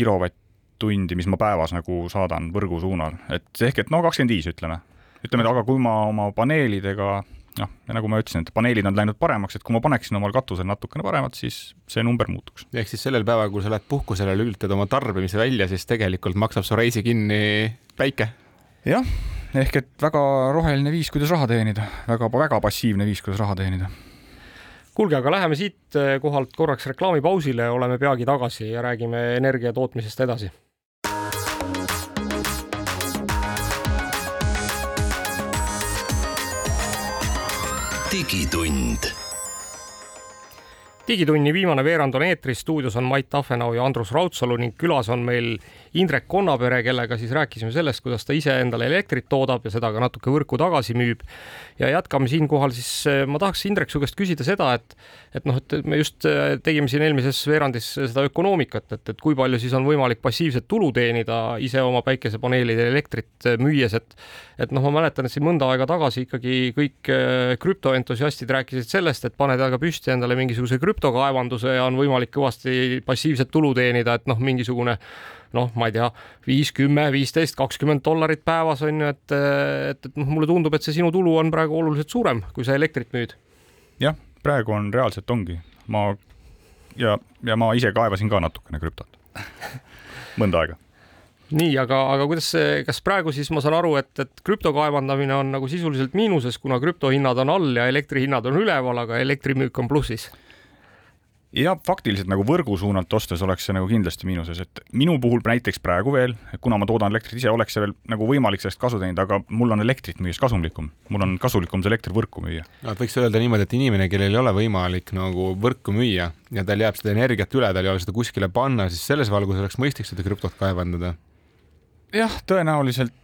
kilovatt-tundi, mis ma päevas nagu saadan võrgu suunal, et ehk et no kakskümmend viis, ütleme. ütleme, et aga kui ma oma paneelidega noh, ja nagu ma ütlesin, et paneelid on läinud paremaks, et kui ma paneksin omal katusel natukene paremat, siis see number muutuks. ehk siis sellel päeval, kui sa lähed puhkusele, lülitad oma tarbimise välja, siis tegelikult maksab su reisi kinni päike? jah, ehk et väga roheline viis, kuidas raha teenida väga,, väga-väga passiivne viis, kuidas raha teenida kuulge, aga läheme siit eh, kohalt korraks reklaamipausile, oleme peagi tagasi ja räägime energia tootmisest edasi digitund. Digitunni viimane veerand on eetris, stuudios on Mait Tafenau ja Andrus Raudsalu ning külas on meil Indrek Konnapere, kellega siis rääkisime sellest, kuidas ta ise endale elektrit toodab ja seda ka natuke võrku tagasi müüb. ja jätkame siinkohal siis, ma tahaks Indrek su käest küsida seda, et, et noh, et me just tegime siin eelmises veerandis seda ökonoomikat, et, et kui palju siis on võimalik passiivset tulu teenida ise oma päikesepaneelidel elektrit müües, et et noh, ma mäletan, et siin mõnda aega tagasi ikkagi kõik krüptoentusiastid rääkisid sellest, et paned aga püsti endale mingisuguse krüptokaevanduse ja on võimalik kõvasti passiivset tulu teenida, et noh, mingisugune noh, ma ei tea, viis, kümme, viisteist, kakskümmend dollarit päevas on ju, et, et, et noh, mulle tundub, et see sinu tulu on praegu oluliselt suurem, kui sa elektrit müüd. jah, praegu on reaalselt ongi, ma ja, ja ma ise kaevasin ka natukene krüptot [LAUGHS] mõnda aega nii, aga, aga kuidas see, kas praegu siis ma saan aru, et, et krüpto kaevandamine on nagu sisuliselt miinuses, kuna krüptohinnad on all ja elektrihinnad on üleval, aga elektrimüük on plussis? Ja faktiliselt nagu võrgu suunalt ostes oleks see nagu kindlasti miinuses, et minu puhul näiteks praegu veel, kuna ma toodan elektrit ise, oleks see veel nagu võimalik sellest kasu teenida, aga mul on elektrit müües kasumlikum, mul on kasulikum see elekter võrku müüa. no võiks öelda niimoodi, et inimene, kellel ei ole võimalik nagu võrku müüa ja tal jääb seda energiat üle, tal ei ole seda kuskile panna, siis selles valguses oleks mõistlik seda krüptot kaevandada. jah, tõenäoliselt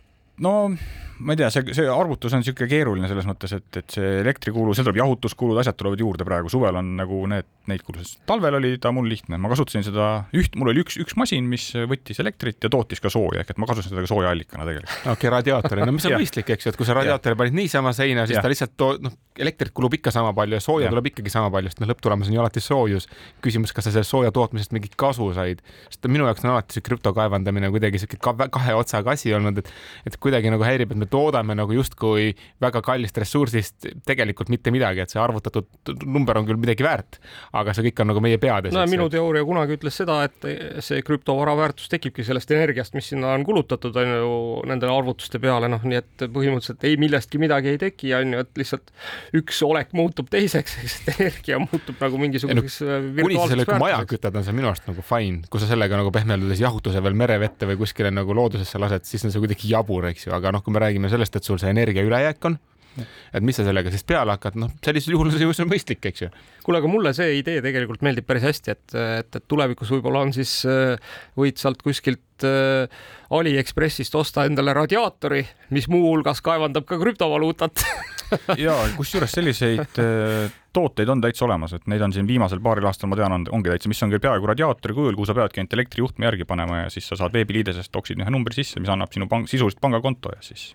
no ma ei tea, see, see arvutus on niisugune keeruline selles mõttes, et, et see elektrikulu, seal tuleb jahutuskulud, asjad tulevad juurde praegu, suvel on nagu need, neid kulusid. talvel oli ta mul lihtne, ma kasutasin seda üht, mul oli üks, üks masin, mis võttis elektrit ja tootis ka sooja, ehk et ma kasutasin seda ka soojaallikana tegelikult. okei okay,, radiaatori, no mis on [LAUGHS] mõistlik, eks ju, et kui sa radiaatori panid niisama seina, siis ja. ta lihtsalt too-, noh, elektrit kulub ikka sama palju ja sooja ja. tuleb ikkagi sama palju, sest noh, lõpptulemus on ju alati soojus. küsimus, kas sa sellest sooja tootmisest mingit kasu said, sest minu jaoks on alati see krüpto kaevandamine kuidagi sihuke kahe otsaga asi olnud, et, et kuidagi nagu häirib, et me toodame nagu justkui väga kallist ressursist tegelikult mitte midagi, et see arvutatud number on küll midagi väärt, aga see kõik on nagu meie peades. no minu teooria kunagi ütles seda, et see krüptovara väärtus tekibki sellest energiast, mis sinna on kulutatud, on ju, nende arvutuste peale, noh, nii et põhimõtteliselt ei millestki midagi ei teki, on ju, et lihtsalt üks olek muutub teiseks, [LAUGHS] eks, et energia muutub nagu mingisuguseks no, kuni sa selle maja kütad, on see minu arust nagu fine, kui sa sellega nagu pehmeldades jahutuse veel merevette või kuskile nagu loodusesse lased, siis on see kuidagi jabur, eks ju, aga noh, kui me räägime sellest, et sul see energia ülejääk on et mis sa sellega siis peale hakkad, noh, sellisel juhul see on mõistlik, eks ju. kuule, aga mulle see idee tegelikult meeldib päris hästi, et, et, et tulevikus võib-olla on siis, äh, võid sealt kuskilt äh, Aliekspressist osta endale radiaatori, mis muuhulgas kaevandab ka krüptovaluutat [LAUGHS] ja kusjuures selliseid äh, tooteid on täitsa olemas, et neid on siin viimasel paaril aastal, ma tean, on, ongi täitsa, mis on küll peaaegu radiaatori kujul, kuhu sa peadki ainult elektrijuhtme järgi panema ja siis sa saad veebiliidesest toksid ühe numbri sisse, mis annab sinu pang-, sisuliselt pangakonto ja siis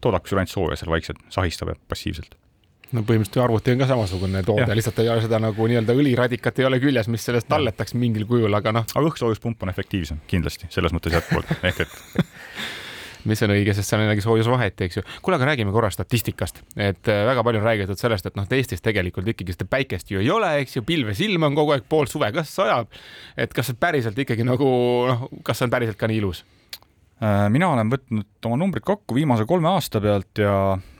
toodab sulle ainult sooja seal vaikselt, sahistab passiivselt no põhimõtteliselt arvuti on ka samasugune toode, lihtsalt ei ole seda nagu nii-öelda õliradikat ei ole küljes, mis sellest talletaks mingil kujul, aga noh. aga õhksoojuspump on efektiivsem kindlasti selles mõttes jätkuvalt [LAUGHS] ehk et mis on õige, sest seal on jällegi soojusvahet, eks ju. kuule, aga räägime korra statistikast, et äh, väga palju on räägitud sellest, et noh, et Eestis tegelikult ikkagi seda päikest ju ei ole, eks ju, pilves ilm on kogu aeg, pool suve kas sajab. et kas see päriselt ikkagi nagu noh, kas see on päriselt ka nii ilus? Äh, mina olen võtnud oma numbrid kokku viimase kolme aasta pealt ja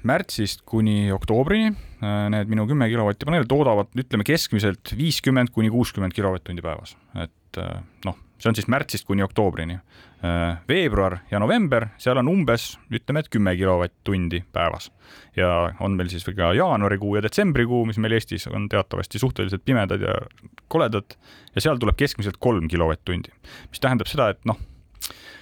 märtsist kuni oktoobrini äh, need minu kümme kilovatti paneele toodavad, ütleme keskmiselt viiskümmend kuni kuuskümmend kilovatt-tundi päevas, et äh, noh, see on siis märtsist kuni oktoobrini. veebruar ja november, seal on umbes, ütleme, et kümme kilovatt-tundi päevas. ja on meil siis ka jaanuarikuu ja detsembrikuu, mis meil Eestis on teatavasti suhteliselt pimedad ja koledad ja seal tuleb keskmiselt kolm kilovatt-tundi, mis tähendab seda, et noh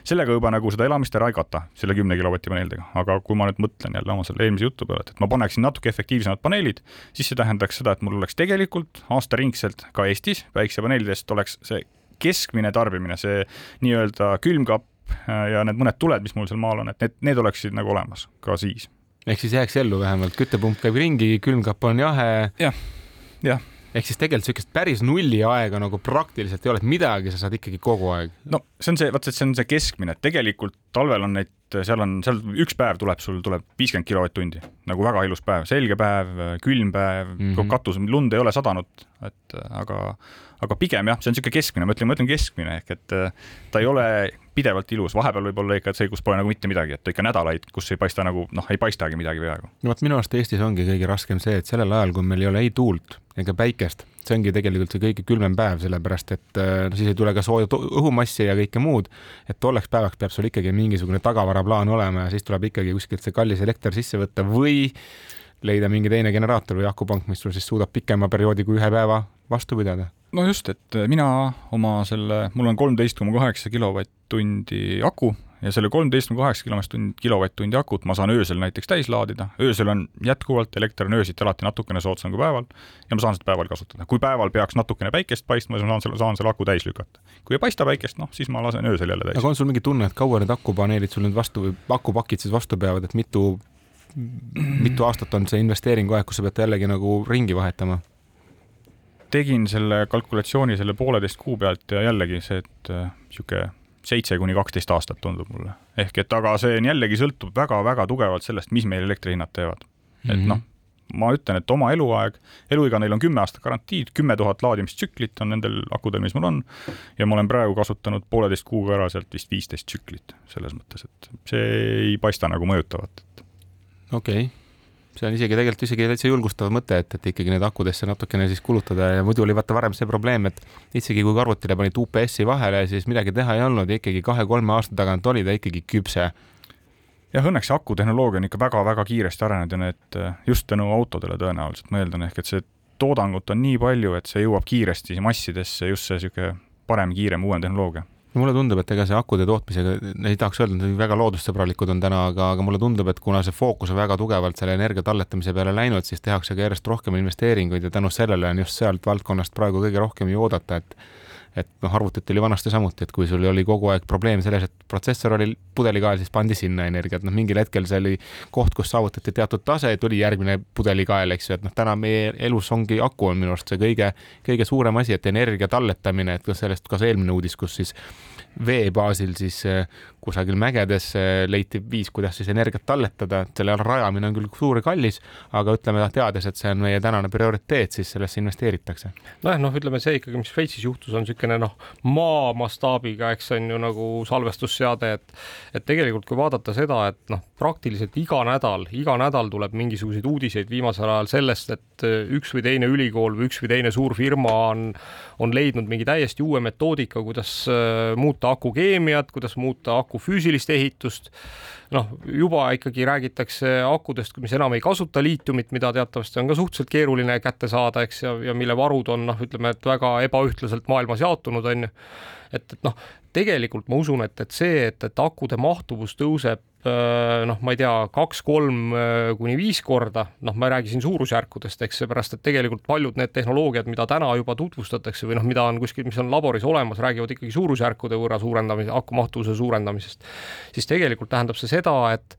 sellega juba nagu seda elamist ära ei kata, selle kümne kilovati paneelidega, aga kui ma nüüd mõtlen jälle oma selle eelmise jutu peale, et, ma paneksin natuke efektiivsemad paneelid, siis see tähendaks seda, et mul oleks tegelikult aastaringselt ka Eestis päiksepaneelidest oleks see keskmine tarbimine, see nii-öelda külmkapp äh, ja need mõned tuled, mis mul seal maal on, et need, need oleksid nagu olemas ka siis. ehk siis jääks ellu vähemalt, küttepump käib ringi, külmkapp on jahe ja,. jah, jah ehk siis tegelikult niisugust päris nulli aega nagu praktiliselt ei ole, et midagi sa saad ikkagi kogu aeg. no see on see, vaat see on see keskmine, et tegelikult talvel on neid, seal on, seal üks päev tuleb, sul tuleb viiskümmend kilovatt-tundi, nagu väga ilus päev, selge päev, külm päev mm, -hmm. katus, lund ei ole sadanud, et aga, aga pigem jah, see on niisugune keskmine, ma ütlen, ma ütlen keskmine ehk et ta ei ole pidevalt ilus, vahepeal võib olla ikka see, kus pole nagu mitte midagi, et ikka nädalaid, kus ei paista nagu noh, ei paistagi midagi peaaegu. no vot minu arust Eestis ongi kõige raskem see, et sellel ajal, kui meil ei ole ei tuult ega päikest, see ongi tegelikult see kõige külmem päev, sellepärast et äh, no siis ei tule ka sooja õhumassi ja kõike muud. et tolleks päevaks peab sul ikkagi mingisugune tagavaraplaan olema ja siis tuleb ikkagi kuskilt see kallis elekter sisse võtta või leida mingi teine generaator või akupank, mis sul siis suudab pikema perioodi kui ühe päeva vastu pidada no just, et mina oma selle, mul on kolmteist koma kaheksa kilovatt-tundi aku ja selle kolmteist koma kaheksa kilovatt-tund, kilovatt-tundi akut ma saan öösel näiteks täis laadida, öösel on jätkuvalt, elekter on öösiti alati natukene soodsam kui päeval ja ma saan seda päeval kasutada. kui päeval peaks natukene päikest paistma, siis ma saan selle, saan selle aku täis lükata. kui ei paista päikest, noh, siis ma lasen öösel jälle täis. aga on sul mingi tunne, et kaua need akupaneelid sul nüüd vastu või akupakid siis vastu peavad, et mitu, mitu aastat on see investeeringu aeg, kus sa pead jällegi nagu ringi vahetama? tegin selle kalkulatsiooni selle pooleteist kuu pealt ja jällegi see, et niisugune äh, seitse kuni kaksteist aastat tundub mulle. ehk et aga see on jällegi sõltub väga-väga tugevalt sellest, mis meil elektrihinnad teevad mm. -hmm. et mhm. noh, ma ütlen, et oma eluaeg, eluiga neil on kümme aastat garantiid, kümme tuhat laadimistsüklit on nendel akudel, mis mul on. ja ma olen praegu kasutanud pooleteist kuuga ära sealt vist viisteist tsüklit, selles mõttes, et see ei paista nagu mõjutavat. Okei okay see on isegi tegelikult isegi täitsa julgustav mõte, et, et ikkagi need akudesse natukene siis kulutada ja muidu oli vaata varem see probleem, et isegi kui arvutile panid UPS-i vahele, siis midagi teha ei olnud ikkagi kahe-kolme aasta tagant oli ta ikkagi küpse. jah, õnneks see akutehnoloogia on ikka väga-väga kiiresti arenenud ja need just tänu autodele tõenäoliselt, ma eeldan, ehk et see toodangut on nii palju, et see jõuab kiiresti massidesse, just see niisugune parem, kiirem, uuem tehnoloogia mulle tundub, et ega see akude tootmisega, ei tahaks öelda, et väga loodussõbralikud on täna, aga, aga mulle tundub, et kuna see fookus on väga tugevalt selle energia talletamise peale läinud, siis tehakse ka järjest rohkem investeeringuid ja tänu sellele on just sealt valdkonnast praegu kõige rohkem ju oodata, et et noh, arvutit oli vanasti samuti, et kui sul oli kogu aeg probleem selles, et protsessor oli pudelikael, siis pandi sinna energiat, noh, mingil hetkel see oli koht, kus saavutati teatud tase, tuli järgmine pudelikael, eks ju, et noh, täna meie elus ongi aku on minu arust see kõige, kõige suurem asi, et energia talletamine, et ka sellest, ka see eelmine uudis, kus siis vee baasil siis kusagil mägedes leiti viis, kuidas siis energiat talletada, selle rajamine on küll suur ja kallis, aga ütleme teades, et see on meie tänane prioriteet, siis sellesse investeeritakse. nojah, noh, ütleme see ikkagi, mis Šveitsis juhtus, on niisugune noh, maa mastaabiga, eks on ju nagu salvestusseade, et et tegelikult, kui vaadata seda, et noh, praktiliselt iga nädal, iga nädal tuleb mingisuguseid uudiseid viimasel ajal sellest, et üks või teine ülikool või üks või teine suur firma on, on leidnud mingi täiesti uue metoodika, kuidas äh, muuta aku keemiat, kuidas muuta aku füüsilist ehitust. noh, juba ikkagi räägitakse akudest, mis enam ei kasuta liitiumit, mida teatavasti on ka suhteliselt keeruline kätte saada, eks, ja, ja mille varud on noh, ütleme, et väga ebaühtlaselt maailmas jaotunud, on ju. et, et noh, tegelikult ma usun, et, et see, et, et akude mahtuvus tõuseb noh, ma ei tea, kaks-kolm äh, kuni viis korda, noh, ma ei räägi siin suurusjärkudest, eks, seepärast et tegelikult paljud need tehnoloogiad, mida täna juba tutvustatakse või noh, mida on kuskil, mis on laboris olemas, räägivad ikkagi suurusjärkude võrra suurendamise, aku mahtuvuse suurendamisest. siis tegelikult tähendab see seda, et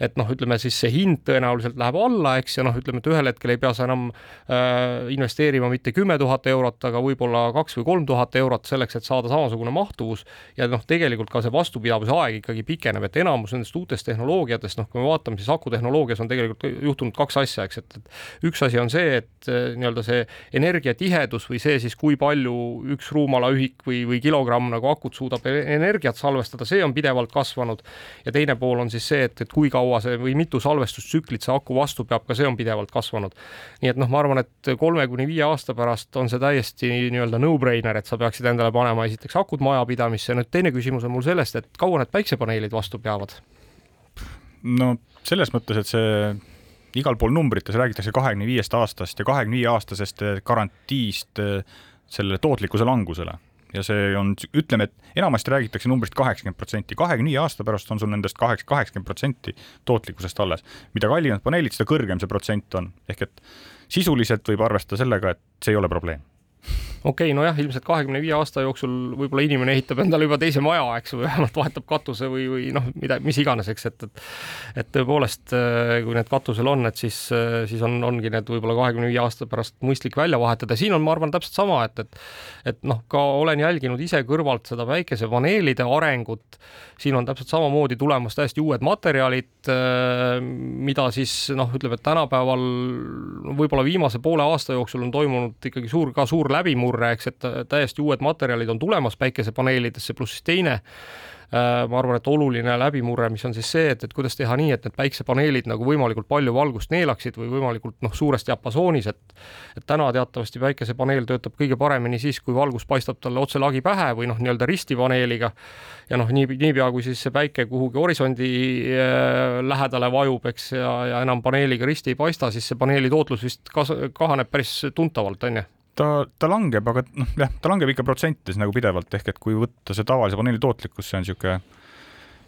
et noh, ütleme siis see hind tõenäoliselt läheb alla, eks, ja noh, ütleme, et ühel hetkel ei pea sa enam äh, investeerima mitte kümme tuhat eurot, aga võib-olla kaks või kolm tuhat eurot selleks, et saada samasugune mahtuvus. Ja noh, tegelikult ka see vastupidavuse aeg ikkagi pikeneb, et enamus nendest uutest tehnoloogiatest, noh, kui me vaatame, siis akutehnoloogias on tegelikult juhtunud kaks asja, eks, et, et üks asi on see, et äh, nii-öelda see energiatihedus või see siis, kui palju üks ruumalaühik või, või kilogramm nagu akut suudab e-, energiat salvestada, see on pidevalt kasvanud. Ja teine pool on siis see, et, et kui kaua kaua see või mitu salvestustsüklit see aku vastu peab, ka see on pidevalt kasvanud. nii et noh, ma arvan, et kolme kuni viie aasta pärast on see täiesti nii-öelda no-brainer, et sa peaksid endale panema esiteks akud majapidamisse, nüüd teine küsimus on mul sellest, et kaua need päiksepaneelid vastu peavad? no selles mõttes, et see igal pool numbrites räägitakse kahekümne viiest aastast ja kahekümne viie aastasest garantiist eh, sellele tootlikkuse langusele ja see on, ütleme, et enamasti räägitakse numbrist kaheksakümmend protsenti, kahekümne viie aasta pärast on sul nendest kaheksa, kaheksakümmend protsenti tootlikkusest alles. mida kallimad paneelid, seda kõrgem see protsent on, ehk et sisuliselt võib arvestada sellega, et see ei ole probleem okei okay,, nojah, ilmselt kahekümne viie aasta jooksul võib-olla inimene ehitab endale juba teise maja, eks, või vähemalt vahetab katuse või, või noh, mida, mis iganes, eks, et, et et tõepoolest, äh, kui need katusel on, et siis, äh, siis on, ongi need võib-olla kahekümne viie aasta pärast mõistlik välja vahetada, siin on, ma arvan, täpselt sama, et, et et noh, ka olen jälginud ise kõrvalt seda päikesepaneelide arengut, siin on täpselt samamoodi tulemas täiesti uued materjalid, äh, mida siis noh, ütleme, et tänapäeval võib-olla viimase poole aasta jooksul on toimunud ikkagi suur, ka suur läbimurre, eks, et täiesti uued materjalid on tulemas päikesepaneelidesse, pluss siis teine Äh, ma arvan, et oluline läbimurre, mis on siis see, et, et kuidas teha nii, et need päiksepaneelid nagu võimalikult palju valgust neelaksid või võimalikult noh, suures diapasoonis, et et täna teatavasti päikesepaneel töötab kõige paremini siis, kui valgus paistab talle otse lagi pähe või noh, nii-öelda ristipaneeliga. Ja noh, nii, niipea kui siis see päike kuhugi horisondi äh, lähedale vajub, eks, ja, ja enam paneeliga risti ei paista, siis see paneeli tootlus vist kas-, kahaneb päris tuntavalt, on ju ta, ta langeb, aga noh, jah, ta langeb ikka protsentides nagu pidevalt, ehk et kui võtta see tavalise paneeli tootlikkus, see on niisugune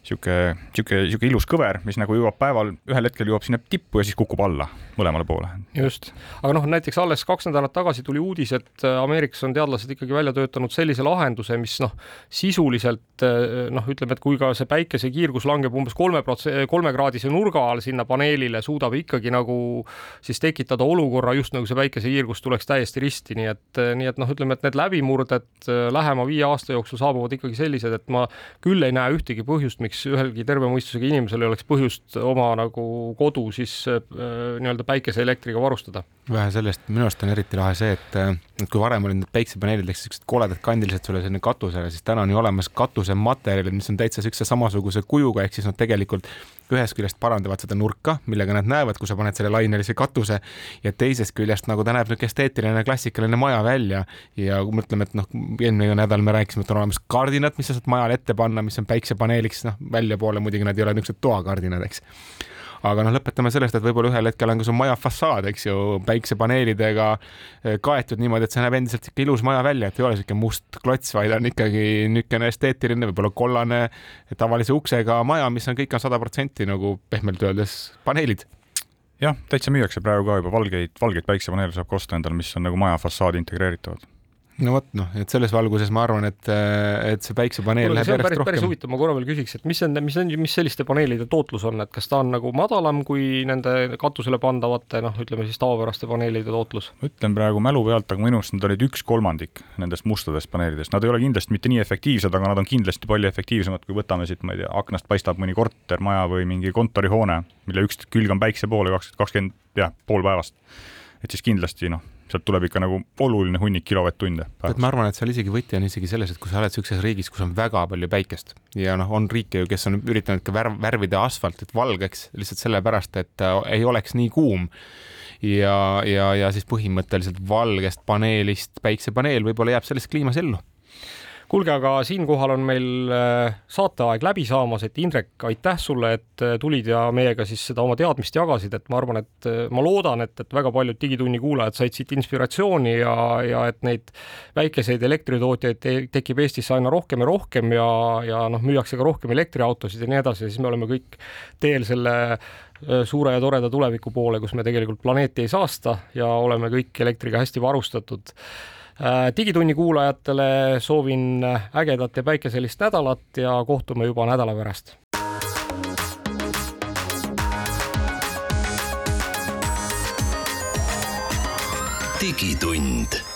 sihuke, sihuke, sihuke ilus kõver, mis nagu jõuab päeval, ühel hetkel jõuab sinna tippu ja siis kukub alla mõlemale poole. just, aga noh, näiteks alles kaks nädalat tagasi tuli uudis, et äh, Ameerikas on teadlased ikkagi välja töötanud sellise lahenduse, mis noh, sisuliselt äh, noh, ütleme, et kui ka see päikesekiirgus langeb umbes kolme prots-, kolmekraadise nurga all sinna paneelile, suudab ikkagi nagu siis tekitada olukorra, just nagu see päikesekiirgus tuleks täiesti risti, nii et, nii et noh, ütleme, et need läbimurded äh, lähema viie aasta jooksul saabuvad ikkagi sellised, et ma küll ei näe ühtegi põhjust, miks ühelgi terve mõistusega inimesel ei oleks põhjust oma nagu kodu siis äh, nii-öelda päikeseelektriga varustada. vähe sellest, minu arust on eriti lahe see, et, et kui varem olid need päiksepaneelid ehk siuksed koledad kandilised sulle sinna katusele, siis täna on ju olemas katusematerjalid, mis on täitsa siukse samasuguse kujuga, ehk siis nad tegelikult ühest küljest parandavad seda nurka, millega nad näevad, kui sa paned selle lainelise katuse ja teisest küljest nagu ta näeb niisugune esteetiline klassikaline maja välja ja kui mõtleme, et noh, eelmine nädal me rääkisime, et on olemas kardinad, mis sa saad majale ette panna, mis on päiksepaneeliks, noh, väljapoole muidugi nad ei ole niisugused toakardinad, eks aga noh, lõpetame sellest, et võib-olla ühel hetkel on ka su maja fassaad, eks ju, päiksepaneelidega eh, kaetud niimoodi, et see näeb endiselt sihuke ilus maja välja, et ei ole sihuke must klots, vaid on ikkagi niisugune esteetiline, võib-olla kollane tavalise uksega maja, mis on, kõik on sada protsenti nagu pehmelt öeldes paneelid. Jah, täitsa müüakse praegu ka juba valgeid, valgeid päiksepaneele saab ka osta endale, mis on nagu maja fassaadi integreeritavad no vot noh, et selles valguses ma arvan, et, et see päiksepaneel läheb järjest päris, rohkem. päris huvitav, ma korra veel küsiks, et mis on, mis on, mis selliste paneelide tootlus on, et kas ta on nagu madalam kui nende katusele pandavate noh, ütleme siis tavapäraste paneelide tootlus? ma ütlen praegu mälu pealt, aga minu arust nad olid üks kolmandik nendest mustadest paneelidest, nad ei ole kindlasti mitte nii efektiivsed, aga nad on kindlasti palju efektiivsemad, kui võtame siit, ma ei tea, aknast paistab mõni kortermaja või mingi kontorihoone, mille üks külg on päikse poole kakskümmend, kakskümmend, jah, pool päevast. et siis kindlasti noh sealt tuleb ikka nagu oluline hunnik kilovatt-tunde. tead, ma arvan, et seal isegi võti on isegi selles, et kui sa oled niisuguses riigis, kus on väga palju päikest ja noh, on riike ju, kes on üritanud ka värv, värvida asfaltit valgeks lihtsalt sellepärast, et äh, ei oleks nii kuum ja, ja, ja siis põhimõtteliselt valgest paneelist päiksepaneel võib-olla jääb selles kliimas ellu kuulge, aga siinkohal on meil äh, saateaeg läbi saamas, et Indrek, aitäh sulle, et äh, tulid ja meiega siis seda oma teadmist jagasid, et ma arvan, et äh, ma loodan, et, et väga paljud Digitunni kuulajad said siit inspiratsiooni ja, ja et neid väikeseid elektritootjaid te tekib Eestisse aina rohkem ja rohkem ja, ja noh, müüakse ka rohkem elektriautosid ja nii edasi ja siis me oleme kõik teel selle suure ja toreda tuleviku poole, kus me tegelikult planeeti ei saasta ja oleme kõik elektriga hästi varustatud digitunni kuulajatele soovin ägedat ja päikeselist nädalat ja kohtume juba nädala pärast. digitund